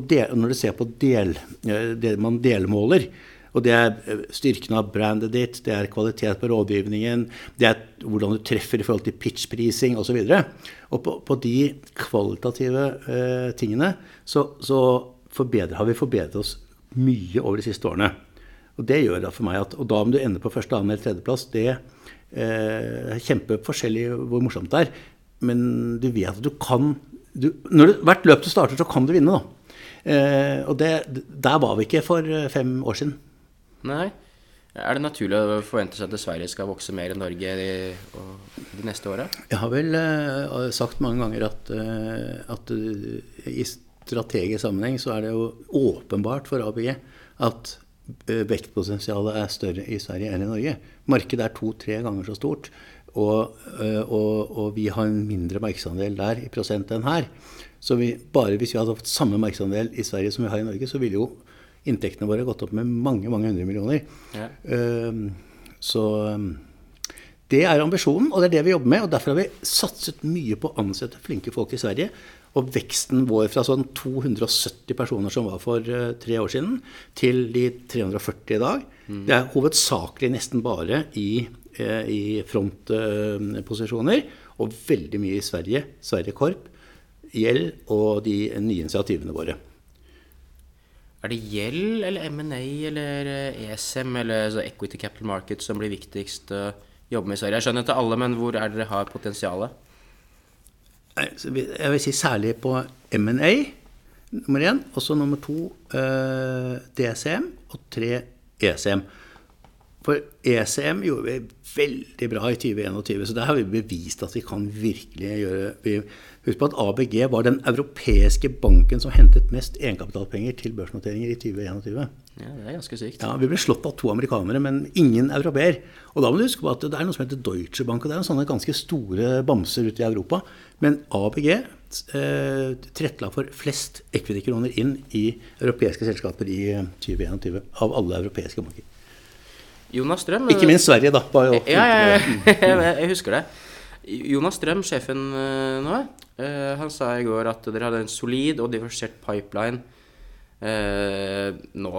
del, når du ser på del, det man delmåler. Og det er styrken av brandet ditt, det er kvalitet på rådgivningen, det er hvordan du treffer i forhold til pitchprising osv. Og, så og på, på de kvalitative eh, tingene så, så har vi forbedret oss mye over de siste årene. Og det gjør da for meg at, og da om du ender på første, annen eller tredjeplass, det eh, er kjempeforskjellig hvor morsomt det er. Men du vet at du kan du, når du, Hvert løp du starter, så kan du vinne, da. Eh, og det, der var vi ikke for eh, fem år siden. Nei. Er det naturlig å forvente seg at Sverige skal vokse mer enn Norge de, de neste åra? Jeg har vel eh, sagt mange ganger at, uh, at uh, i strategisk sammenheng så er det jo åpenbart for ABG at vektpotensialet er større i Sverige enn i Norge. Markedet er to-tre ganger så stort. Og, og, og, vi har en mindre markedsandel der i prosent enn her. Så vi, bare hvis vi hadde fått samme markedsandel i Sverige som vi har i Norge, så ville jo inntektene våre gått opp med mange mange hundre millioner. Ja. Uh, så det er ambisjonen, og det er det vi jobber med. og Derfor har vi satset mye på å ansette flinke folk i Sverige. Og veksten vår fra sånn 270 personer som var for uh, tre år siden, til de 340 i dag, mm. det er hovedsakelig nesten bare i, uh, i frontposisjoner. og veldig mye i Sverige. Sverige Korp, gjeld og de nye initiativene våre. Er det gjeld eller M&A eller ESM eller Equity Capital Market som blir viktigst å jobbe med i Sverige? Jeg skjønner til alle, men hvor er dere har potensialet? Jeg vil si særlig på M&A, nummer én. Og så nummer to eh, DCM, og tre ECM. For ECM gjorde vi veldig bra i 2021, så der har vi bevist at vi kan virkelig gjøre Husk på at ABG var den europeiske banken som hentet mest egenkapitalpenger til børsnoteringer i 2021. Ja, det er ganske sykt. Ja, Vi ble slått av to amerikanere, men ingen europeer. Og da må du huske på at det er noe som heter Deutsche Bank, og det er sånne ganske store bamser ute i Europa. Men ABG eh, tilrettela for flest equity-kroner inn i europeiske selskaper i 2021 av alle europeiske banker. Jonas Strøm Ikke minst Sverige, da. Bare å Ja, ja, ja. jeg husker det. Jonas Strøm, sjefen eh, nå, eh, han sa i går at dere hadde en solid og diversert pipeline eh, nå.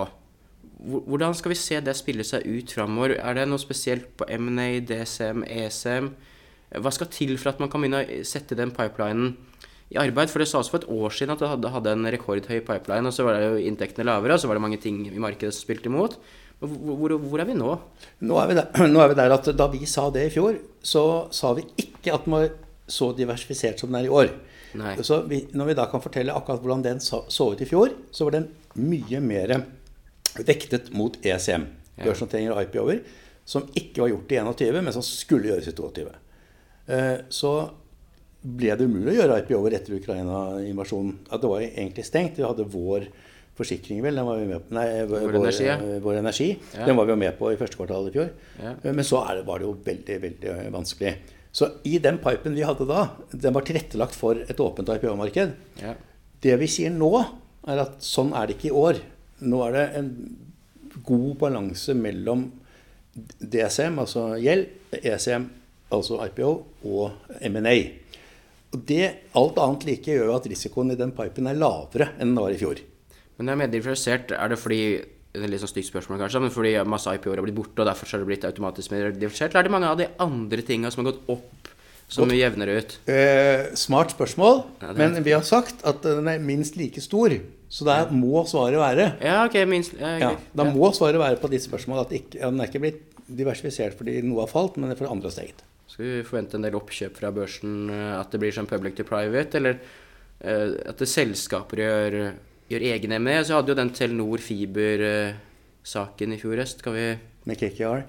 hvordan skal vi se det spille seg ut framover? Er det noe spesielt på M&A, DCM, ESM? Hva skal til for at man kan begynne å sette den pipelinen i arbeid? For det sa også for et år siden at det hadde, hadde en rekordhøy pipeline, og så var det jo inntektene lavere, og så var det mange ting i markedet som spilte imot. Hvor, hvor, er vi nå? Nå er vi, der, nå er vi, der, at da vi sa det i fjor, så sa vi ikke at den var så diversifisert som den er i år. Nei. Så vi, når vi da kan fortelle akkurat hvordan den så, så, ut i fjor, så var den mye mer vektet mot ECM, børsnoteringer og IPO-er, som ikke var gjort i 21, men som skulle gjøres i 22. Eh, så ble det umulig å gjøre IPO-er etter Ukraina-invasjonen. Det var egentlig stengt. Vi hadde vår forsikring, vel. Den var vi med på. Nei, vår, vår energi. Ja. Vår energi. Ja. Den var vi jo med på i første kvartal i fjor. Ja. Eh, men så det, var det jo veldig, veldig vanskelig. Så i den pipen vi hadde da, den var tilrettelagt for et åpent IPO-marked. Det vi sier nå, er at sånn er det ikke i år. Nå er det en god balanse mellom DSM, altså gjeld, ECM, altså IPO, og M&A. Og det, Alt annet like gjør jo at risikoen i den pipen er lavere enn den var i fjor. Men det er mer differensiert. Er det fordi det er litt sånn stygt spørsmål, kanskje, men fordi masse IPO-er har blitt borte, og derfor har det blitt automatisk mer differensiert? Eller er det mange av de andre tinga som har gått opp, som godt. jevner ut? Eh, smart spørsmål, ja, men vi har sagt at den er minst like stor. Så der må svaret være Ja, ok, minst ja, ja, Da må svaret være på disse spørsmålene at ikke, den er ikke blitt diversifisert fordi noe har falt, men fordi andre har steget. Skal vi forvente en del oppkjøp fra børsen, eh, at det blir sånn public to private, eller uh, at det selskaper gjør, gjør egne med? Så hadde jo den Telenor Fiber-saken i fjor høst. Vi Med KKR?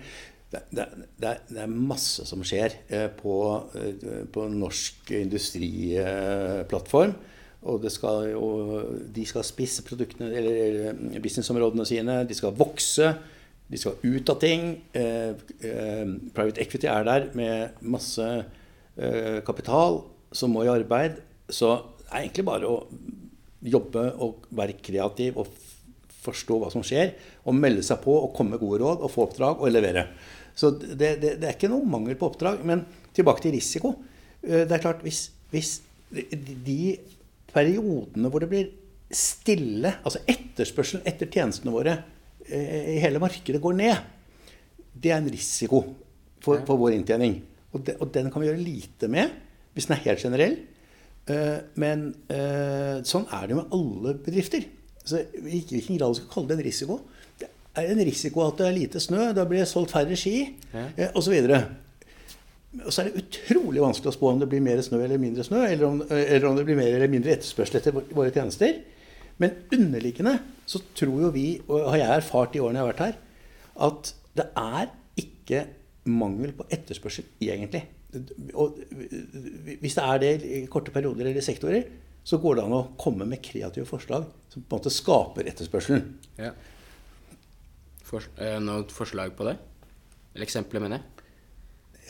Det, det, det, det, er masse som skjer uh, på, uh, på norsk industriplattform. Og, skal, og, de skal spisse produktene, eller businessområdene sine. De skal vokse. De skal ut av ting. Eh, eh, private equity er der med masse eh, kapital som må i arbeid. Så det er egentlig bare å jobbe og være kreativ og forstå hva som skjer. Og melde seg på og komme med gode råd og få oppdrag og levere. Så det, det, det er ikke noe mangel på oppdrag. Men tilbake til risiko. Eh, det er klart, hvis, hvis de periodene hvor det blir stille, altså etterspørselen etter tjenestene våre eh, i hele markedet går ned, det er en risiko for, for vår inntjening. Og, det, og, den kan vi gjøre lite med hvis den er helt generell. Uh, men uh, sånn er det med alle bedrifter. Så I hvilken grad du skal kalle det en risiko. Det er en risiko at det er lite snø, da blir det solgt færre ski ja. uh, osv. Og så er det utrolig vanskelig å spå om det blir mer snø eller mindre snø, eller om, eller om det blir mer eller mindre etterspørsel etter våre tjenester. Men underliggende så tror jo vi, og har jeg erfart i årene jeg har vært her, at det er ikke mangel på etterspørsel egentlig. Og hvis det er det i korte perioder eller sektorer, så går det an å komme med kreative forslag som på en måte skaper etterspørselen. Ja. For, noen forslag på det? Eller eksempler, mener jeg?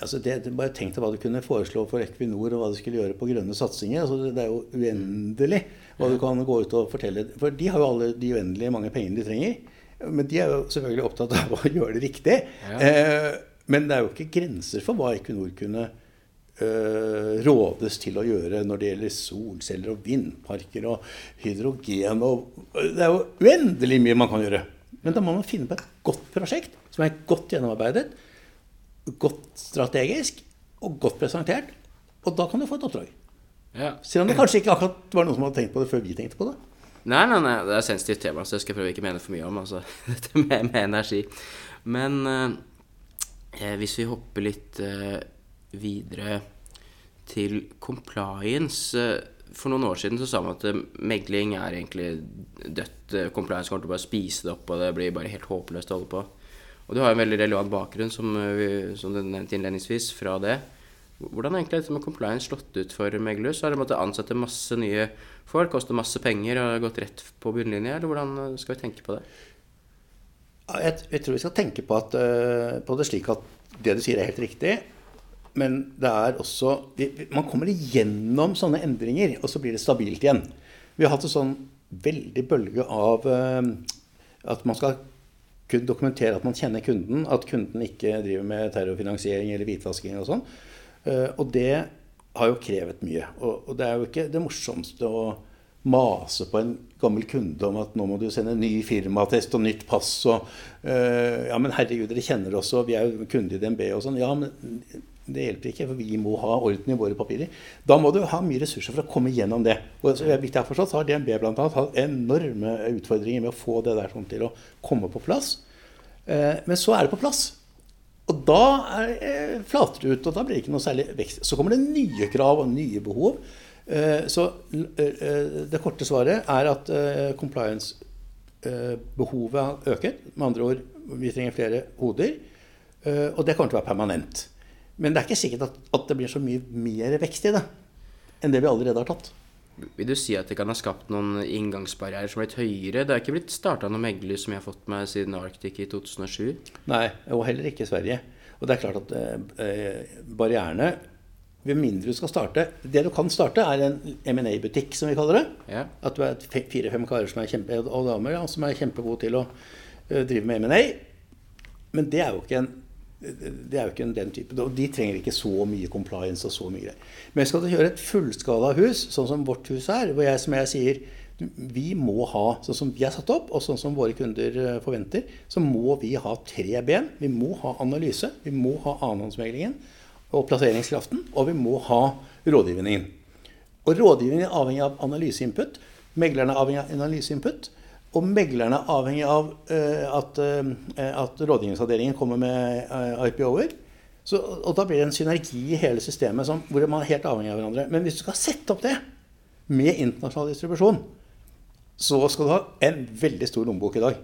altså det, bare Tenk deg hva du kunne foreslå for Equinor og hva du skulle gjøre på grønne satsinger. Altså det er jo uendelig hva du kan gå ut og fortelle. For de har jo alle de uendelige mange pengene de trenger. Men de er jo selvfølgelig opptatt av å gjøre det riktig. Ja. Eh, men det er jo ikke grenser for hva Equinor kunne eh, rådes til å gjøre når det gjelder solceller og vindparker og hydrogen. Og, det er jo uendelig mye man kan gjøre. Men da må man finne på et godt prosjekt som er godt gjennomarbeidet godt strategisk og godt presentert. Og da kan du få et oppdrag. Ja. Selv om det kanskje ikke akkurat var noen som hadde tenkt på det før vi tenkte på det. Nei, nei, nei, det er sensitivt tema, så jeg skal prøve ikke mene for mye om altså, dette med, med, energi. Men eh, hvis vi hopper litt eh, videre til compliance eh, For noen år siden så sa man at eh, megling er egentlig dødt. Eh, compliance kommer til å bare spise det opp, og det blir bare helt håpløst å holde på. Og du har en veldig relevant bakgrunn, som, eh, som du nevnte innledningsvis, fra det. Hvordan har egentlig dette med compliance slått ut for Meglus? Har de måttet ansette masse nye folk, kostet masse penger og gått rett på bunnlinja, eller hvordan eh, skal vi tenke på det? Jeg, jeg tror vi skal tenke på, at, uh, på, det slik at det du sier er helt riktig. Men det er også Man kommer igjennom sånne endringer, og så blir det stabilt igjen. Vi har hatt en sånn veldig bølge av uh, at man skal kunne dokumentere at man kjenner kunden, at kunden ikke driver med terrorfinansiering eller hvitvasking og sånn. Eh, og det har jo krevet mye. Og det er jo ikke det morsomste å mase på en gammel kunde om at nå må du sende ny firmatest og nytt pass og uh, Ja, men herregud, dere kjenner oss, og vi er jo kunde i DNB og sånn. Ja, men det hjelper ikke, for vi må ha orden i våre papirer. Da må du ha mye ressurser for å komme gjennom det. Og så vidt jeg har forstått, så har DNB bl.a. hatt enorme utfordringer med å få det der sånn til å komme på plass. Uh, men så er det på plass. Og da er, eh, flater det ut, og da blir det ikke noe særlig vekst. Så kommer det nye krav og nye behov. Eh, så det korte svaret er at compliance-behovet øker. Med andre ord, vi trenger flere hoder. Og det kommer til å være permanent. Men det er ikke sikkert at, at det blir så mye mer vekst i det enn det vi allerede har tatt. Vil du si at det kan ha skapt noen inngangsbarrierer som har blitt høyere? Det er ikke blitt starta noe megler som jeg har fått med siden Arctic i 2007? Nei, og heller ikke Sverige. Og det er klart at eh, barrierene ved mindre du skal starte Det du kan starte, er en M&A-butikk, som vi kaller det. Ja. At du er fire-fem karer som er kjempe, og damer ja, som er kjempegode til å uh, drive med M&A. Men det er jo ikke en det er jo ikke den type. Og de trenger ikke så mye compliance og så mye greier. Men skal du gjøre et fullskala hus, sånn som vårt hus er, hvor jeg, som jeg sier vi må ha, sånn som vi er satt opp, og sånn som våre kunder eh, forventer, så må vi ha tre ben. Vi må ha analyse, vi må ha annenhåndsmeglingen og plasseringskraften, og vi må ha rådgivningen. Og rådgivningen er avhengig av analyseinput. Meglerne er avhengig av analyseinput. Og meglerne er avhengig av uh, at, uh, at, rådgivningsavdelingen kommer med uh, IPO-er. og da blir det en synergi i hele systemet som, hvor man er helt avhengig av hverandre. Men hvis du skal sette opp det med internasjonal distribusjon, så skal du ha en veldig stor lommebok i dag.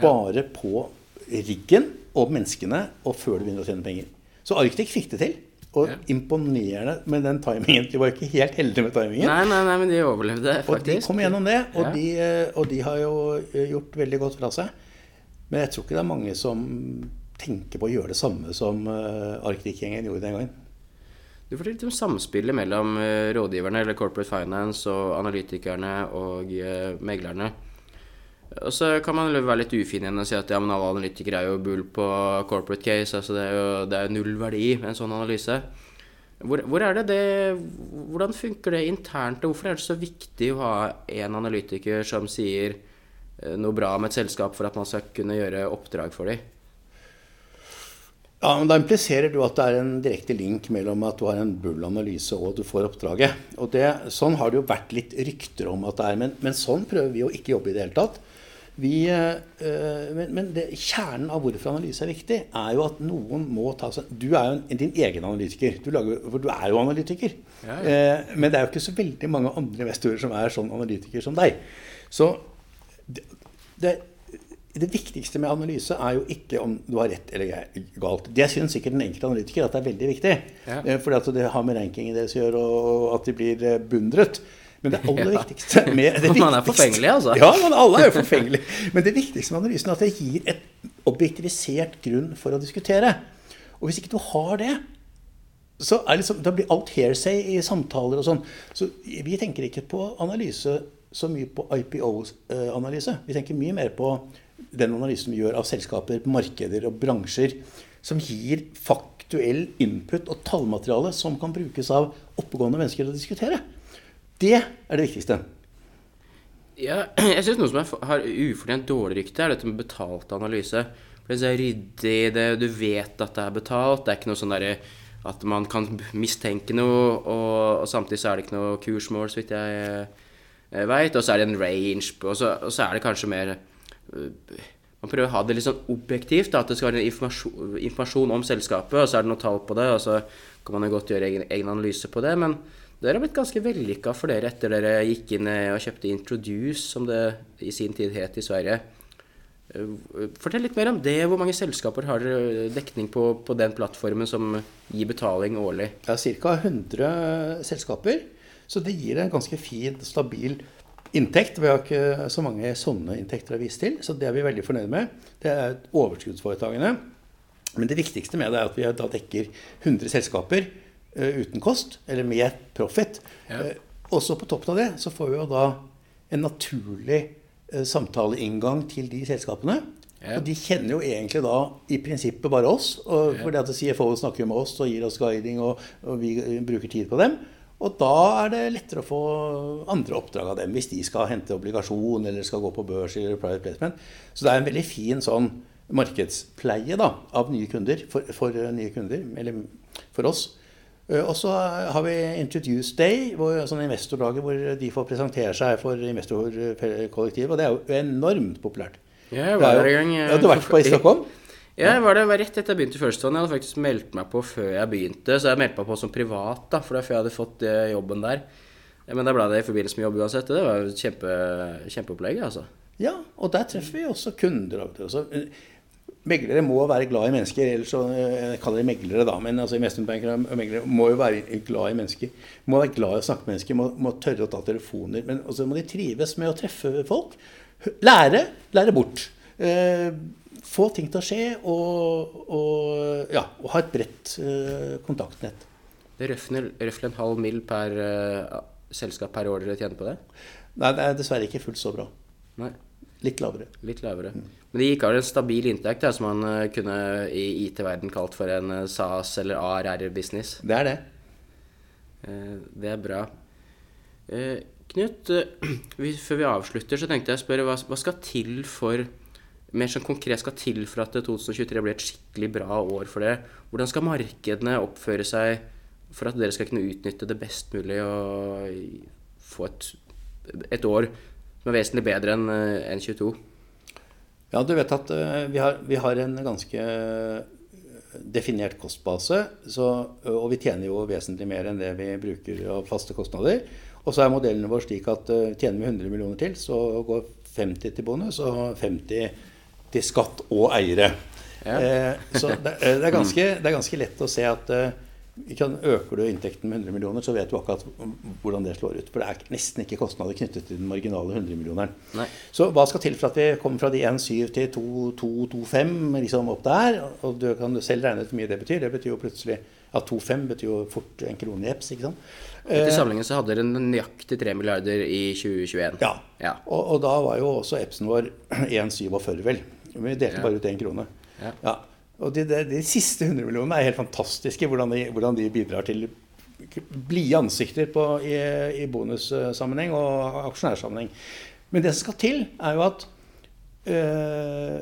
Bare på riggen og menneskene og før du begynner å tjene penger. Så Arctic fikk det til. Og ja. imponerende med den timingen. De var ikke helt heldige med timingen. Nei, nei, nei, men de overlevde faktisk. Og de kom gjennom det, og, ja. de, eh, og, de, har jo eh, gjort veldig godt fra seg. Men jeg tror ikke det er mange som tenker på å gjøre det samme som uh, Arctic-gjengen gjorde den gangen. Du forteller litt om samspillet mellom rådgiverne, eller Corporate Finance, og analytikerne og meglerne. Og så kan man være litt ufin igjen og si at ja, men alle analytikere er jo bull på corporate case. altså Det er jo det er null verdi med en sånn analyse. Hvor, hvor, det det Hvordan funker det internt, og hvorfor er det så viktig å ha en analytiker som sier eh, noe bra om et selskap for at man skal kunne gjøre oppdrag for dem? Ja, men Da impliserer du at det er en direkte link mellom at du har en bull-analyse og at du får oppdraget. Og det, Sånn har det jo vært litt rykter om at det er, men, men sånn prøver vi å ikke jobbe i det hele tatt. Vi, øh, men, men det, kjernen av hvorfor analyse er viktig, er jo at noen må ta seg Du er jo en, din egen analytiker. Du, lager, for du er jo analytiker. Ja, ja. Eh, men det er jo ikke så veldig mange andre investorer som er sånn analytiker som deg. Så det, det, det viktigste med analyse er jo ikke om du har rett eller galt. Det syns sikkert den enkelte analytiker at det er veldig viktig. Ja. Eh, fordi det har med rankingen deres å gjøre, og at de blir eh, beundret. Men det aller viktigste med det Man er forfengelig, altså? Ja, men alle er jo forfengelige. Men det viktigste med analysen er at det gir et objektivisert grunn for å diskutere. Og hvis ikke du har det, så liksom, da blir alt hearsay i samtaler og sånn. Så vi tenker ikke på analyse så mye på IPO-analyse. Vi tenker mye mer på den analysen vi gjør av selskaper, markeder og bransjer, som gir faktuell input og tallmateriale som kan brukes av oppegående mennesker å diskutere. Det er det viktigste. Ja, jeg syns noe som har ufortjent dårlig rykte, er dette med betalt analyse. For det er ryddig, det, du vet at det er betalt. Det er ikke noe sånn derre at man kan mistenke noe, og, og, samtidig så er det ikke noe kursmål, så vidt jeg, jeg veit. Og så er det en range, og så, og så er det kanskje mer uh, Man prøver å ha det litt sånn objektivt, da, at det skal være informasjon, informasjon, om selskapet, og så er det noe tall på det, og så kan man jo godt gjøre egen, egen analyse på det. men dere har blitt ganske vellykka for dere etter dere gikk inn og kjøpte Introduce, som det i sin tid het i Sverige. Eh, fortell litt mer om det. Hvor mange selskaper har dekning på, på den plattformen som gir betaling årlig? Det er Ca. 100 selskaper. Så det gir en ganske fin, stabil inntekt. Vi har ikke så mange sånne inntekter å vise til, så det er vi veldig fornøyd med. Det er overskuddsforetakene. Men det viktigste med det er at vi da dekker 100 selskaper Eh, uten kost, eller med profit. Ja. Og også på toppen av det så får vi jo da en naturlig eh, samtaleinngang til de selskapene. Ja. Og de kjenner jo egentlig da i prinsippet bare oss. Og fordi at CFO snakker med oss og gir oss guiding, og, og vi bruker tid på dem. Og da er det lettere å få andre oppdrag av dem, hvis de skal hente obligasjon eller skal gå på børs eller private placement. Så det er en veldig fin sånn markedspleie da, av nye kunder for, for nye kunder, eller for oss. Eh, og så har vi Introduce Day, hvor, sånn investordager hvor de får presentere seg for investorkollektivet. Og det er jo enormt populært. Ja, jeg var der en gang. Ja, du har vært på i Stockholm? Ja, jeg var det var rett etter jeg begynte i First One. Jeg hadde faktisk meldt meg på før jeg begynte, så jeg meldte meg på som privat, da, for det var før jeg hadde fått eh, jobben der. Men da ble det i forbindelse med jobb uansett. Det var jo kjempe, kjempeopplegg, altså. Ja, og der treffer vi også kunder. Også. Meglere må være glad i mennesker. ellers så, Jeg kaller det meglere, da, men altså, investmentbankere og meglere må jo være glad i mennesker. Må være glad i å snakke med mennesker, må, må tørre å ta telefoner. Men også må de trives med å treffe folk. Lære, lære bort. Eh, få ting til å skje og, og, ja, og ha et bredt eh, kontaktnett. Det røfner røftlig en halv mill. per uh, selskap per år dere tjener på det? Nei, det er dessverre ikke fullt så bra. Nei. Litt lavere. Litt lavere. Mm. Men det gikk av en stabil inntekt, som man uh, kunne i IT-verden kalt for en SAS eller ARR-business. Det er det. det er bra. Knut, før vi avslutter, så tenkte jeg å spørre hva, hva skal til for mer sånn konkret skal til for at 2023 blir et skikkelig bra år for dere? Hvordan skal markedene oppføre seg for at dere skal kunne utnytte det best mulig og få et, et år som er vesentlig bedre enn en 22? Ja, du vet at uh, vi, har, vi, har, en ganske definert kostbase. Så, og vi tjener jo vesentlig mer enn det vi bruker av faste kostnader. Og så er modellene våre slik at uh, tjener vi 100 millioner til, så går 50 til bonus og 50 til skatt og eiere. Ja. Eh, så det, eh, det, er ganske, det, er ganske, lett å se at eh, Øker du inntekten med 100 millioner, så vet du akkurat hvordan det slår ut. For det er nesten ikke kostnader knyttet til den marginale 100-millioneren. Så hva skal til for at vi kommer fra de 1,7 til 2,225, liksom opp der? Og du kan selv regne ut hvor mye det betyr. Det betyr jo plutselig at 2,5 betyr jo fort en krone i EPS. ikke sant? Til samlingen sammenligning så hadde dere nøyaktig 3 milliarder i 2021. Ja, ja. Og, og, da var jo også EPS-en vår 1,47, vel. Vi delte ja. bare ut én krone. Ja. ja. Og de, de, de, siste 100 millionene er helt fantastiske, hvordan de, hvordan de bidrar til blide ansikter på, i, i bonussammenheng og aksjonærsammenheng. Men det som skal til, er jo at, uh,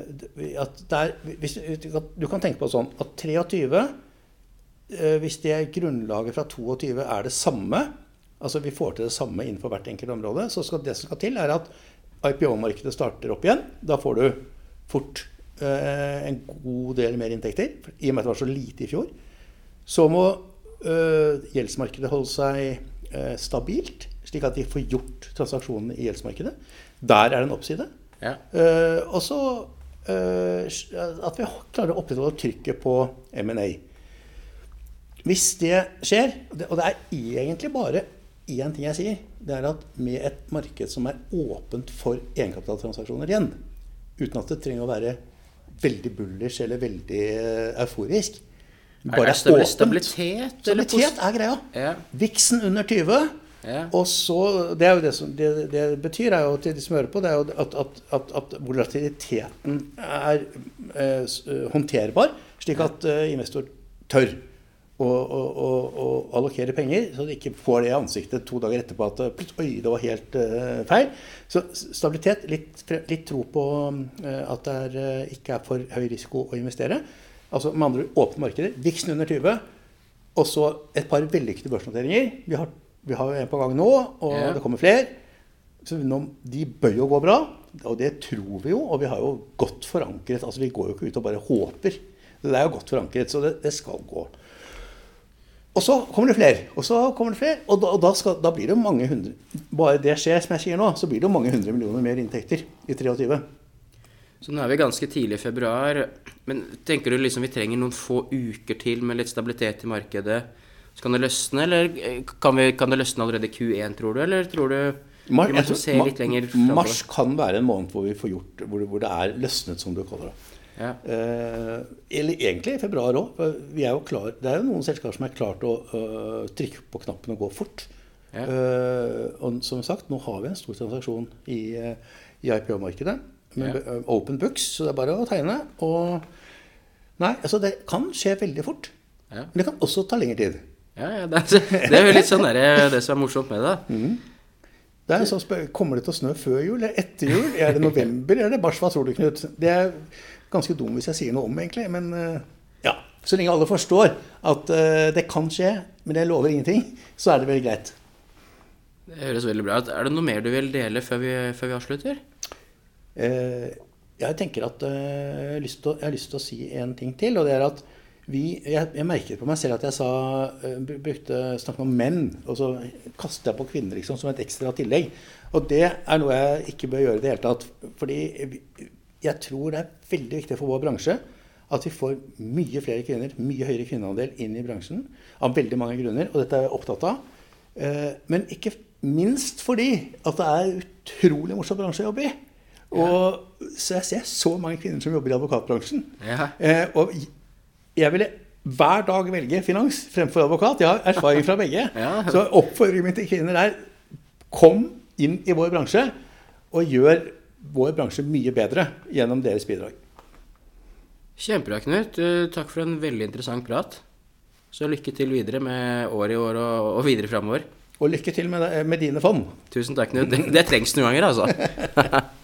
at der, hvis, Du kan tenke på sånn at 23 uh, eh, Hvis det grunnlaget fra 22 er det samme, altså vi får til det samme innenfor hvert enkelt område, så skal det som skal til, er at IPO-markedet starter opp igjen. Da får du fort en god del mer inntekter, i og med at det var så lite i fjor. Så må eh, gjeldsmarkedet holde seg eh, stabilt, slik at de får gjort transaksjonene i gjeldsmarkedet. Der er det en oppside. Ja. Eh, og så eh, at vi klarer å opprettholde trykket på M&A. Hvis det skjer, og det er egentlig bare én ting jeg sier, det er at med et marked som er åpent for egenkapitaltransaksjoner igjen, uten at det trenger å være veldig bullish eller veldig eh, euforisk. Bare er det stabilitet? Stabilitet er greia. Ja. Viksen under 20. Ja. Og så, det, er jo det, som, det, det betyr, er jo til de som hører på, det er jo at, at, at, at volatiliteten er eh, håndterbar, slik at eh, investor tør og, og, og, allokere penger, så de ikke får det i ansiktet to dager etterpå at oi, det var helt uh, feil. Så stabilitet, litt, litt tro på uh, at det er, uh, ikke er for høy risiko å investere. Altså med andre ord åpne markeder. Vixen under 20. Og så et par vellykkede børsnoteringer. Vi har, vi har en på gang nå, og ja. det kommer flere. Så de bør jo gå bra, og det tror vi jo. Og vi har jo godt forankret. altså Vi går jo ikke ut og bare håper. Det er jo godt forankret, så det, det skal gå. Og så kommer det flere, og så kommer det flere, og da, og da, skal, da, blir det mange hundre Bare det skjer, som jeg sier nå, så blir det mange hundre millioner mer inntekter i 23. Så nå er vi ganske tidlig i februar. Men tenker du liksom vi trenger noen få uker til med litt stabilitet i markedet? Så kan det løsne, eller kan, vi, kan det løsne allerede i Q1, tror du? Eller tror du Mar vi må se litt lenger Mars kan være en måned hvor vi får gjort, hvor, hvor det er løsnet, som du kaller det. Ja. Eh, eller egentlig i februar òg. Det er jo noen selskaper som er klart å uh, trykke på knappen og gå fort. Ja. Uh, og som sagt, nå har vi en stor transaksjon i, i IPO-markedet. Med ja. open books, så det er bare å tegne. Og nei, altså det kan skje veldig fort. Men det kan også ta lengre tid. Ja, ja, det, er, det er jo litt sånn der, det som er morsomt med det. Det er sånn, Kommer det til å snø før jul eller etter jul? Er det november eller er det mars? Hva tror du, Knut? Det er ganske dum hvis jeg sier noe om, egentlig. Men eh, ja, så lenge alle forstår at eh, det kan skje, men jeg lover ingenting, så er det vel greit. Det høres veldig bra ut. Er det noe mer du vil dele før vi, før vi avslutter? Eh, Jeg tenker at eh, jeg har, lyst til, å- jeg har lyst til å si en ting til, og det er at vi, jeg, jeg merket på meg selv at jeg sa, eh, brukte, snakket om menn, og så kastet jeg på kvinner liksom, som et ekstra tillegg. Og det er noe jeg ikke bør gjøre i det hele tatt. Fordi jeg tror det er veldig viktig for vår bransje at vi får mye flere kvinner, mye høyere kvinneandel inn i bransjen. Av veldig mange grunner, og dette er jeg opptatt av. Eh, Men ikke minst fordi at det er utrolig morsom bransje å jobbe i. Og så jeg ser så mange kvinner som jobber i advokatbransjen. Ja. Eh, og jeg ville hver dag velge finans fremfor advokat. Jeg har erfaring fra begge. Ja. Så oppfordringen min til kvinner er kom inn i vår bransje og gjør vår bransje mye bedre gjennom deres bidrag. Kjempebra, Knut. Eh, Takk for en veldig interessant prat. Så lykke til videre med året i år og, og videre framover. Og lykke til med, med dine fond. Tusen takk, Knut. Det, det trengs noen ganger, altså.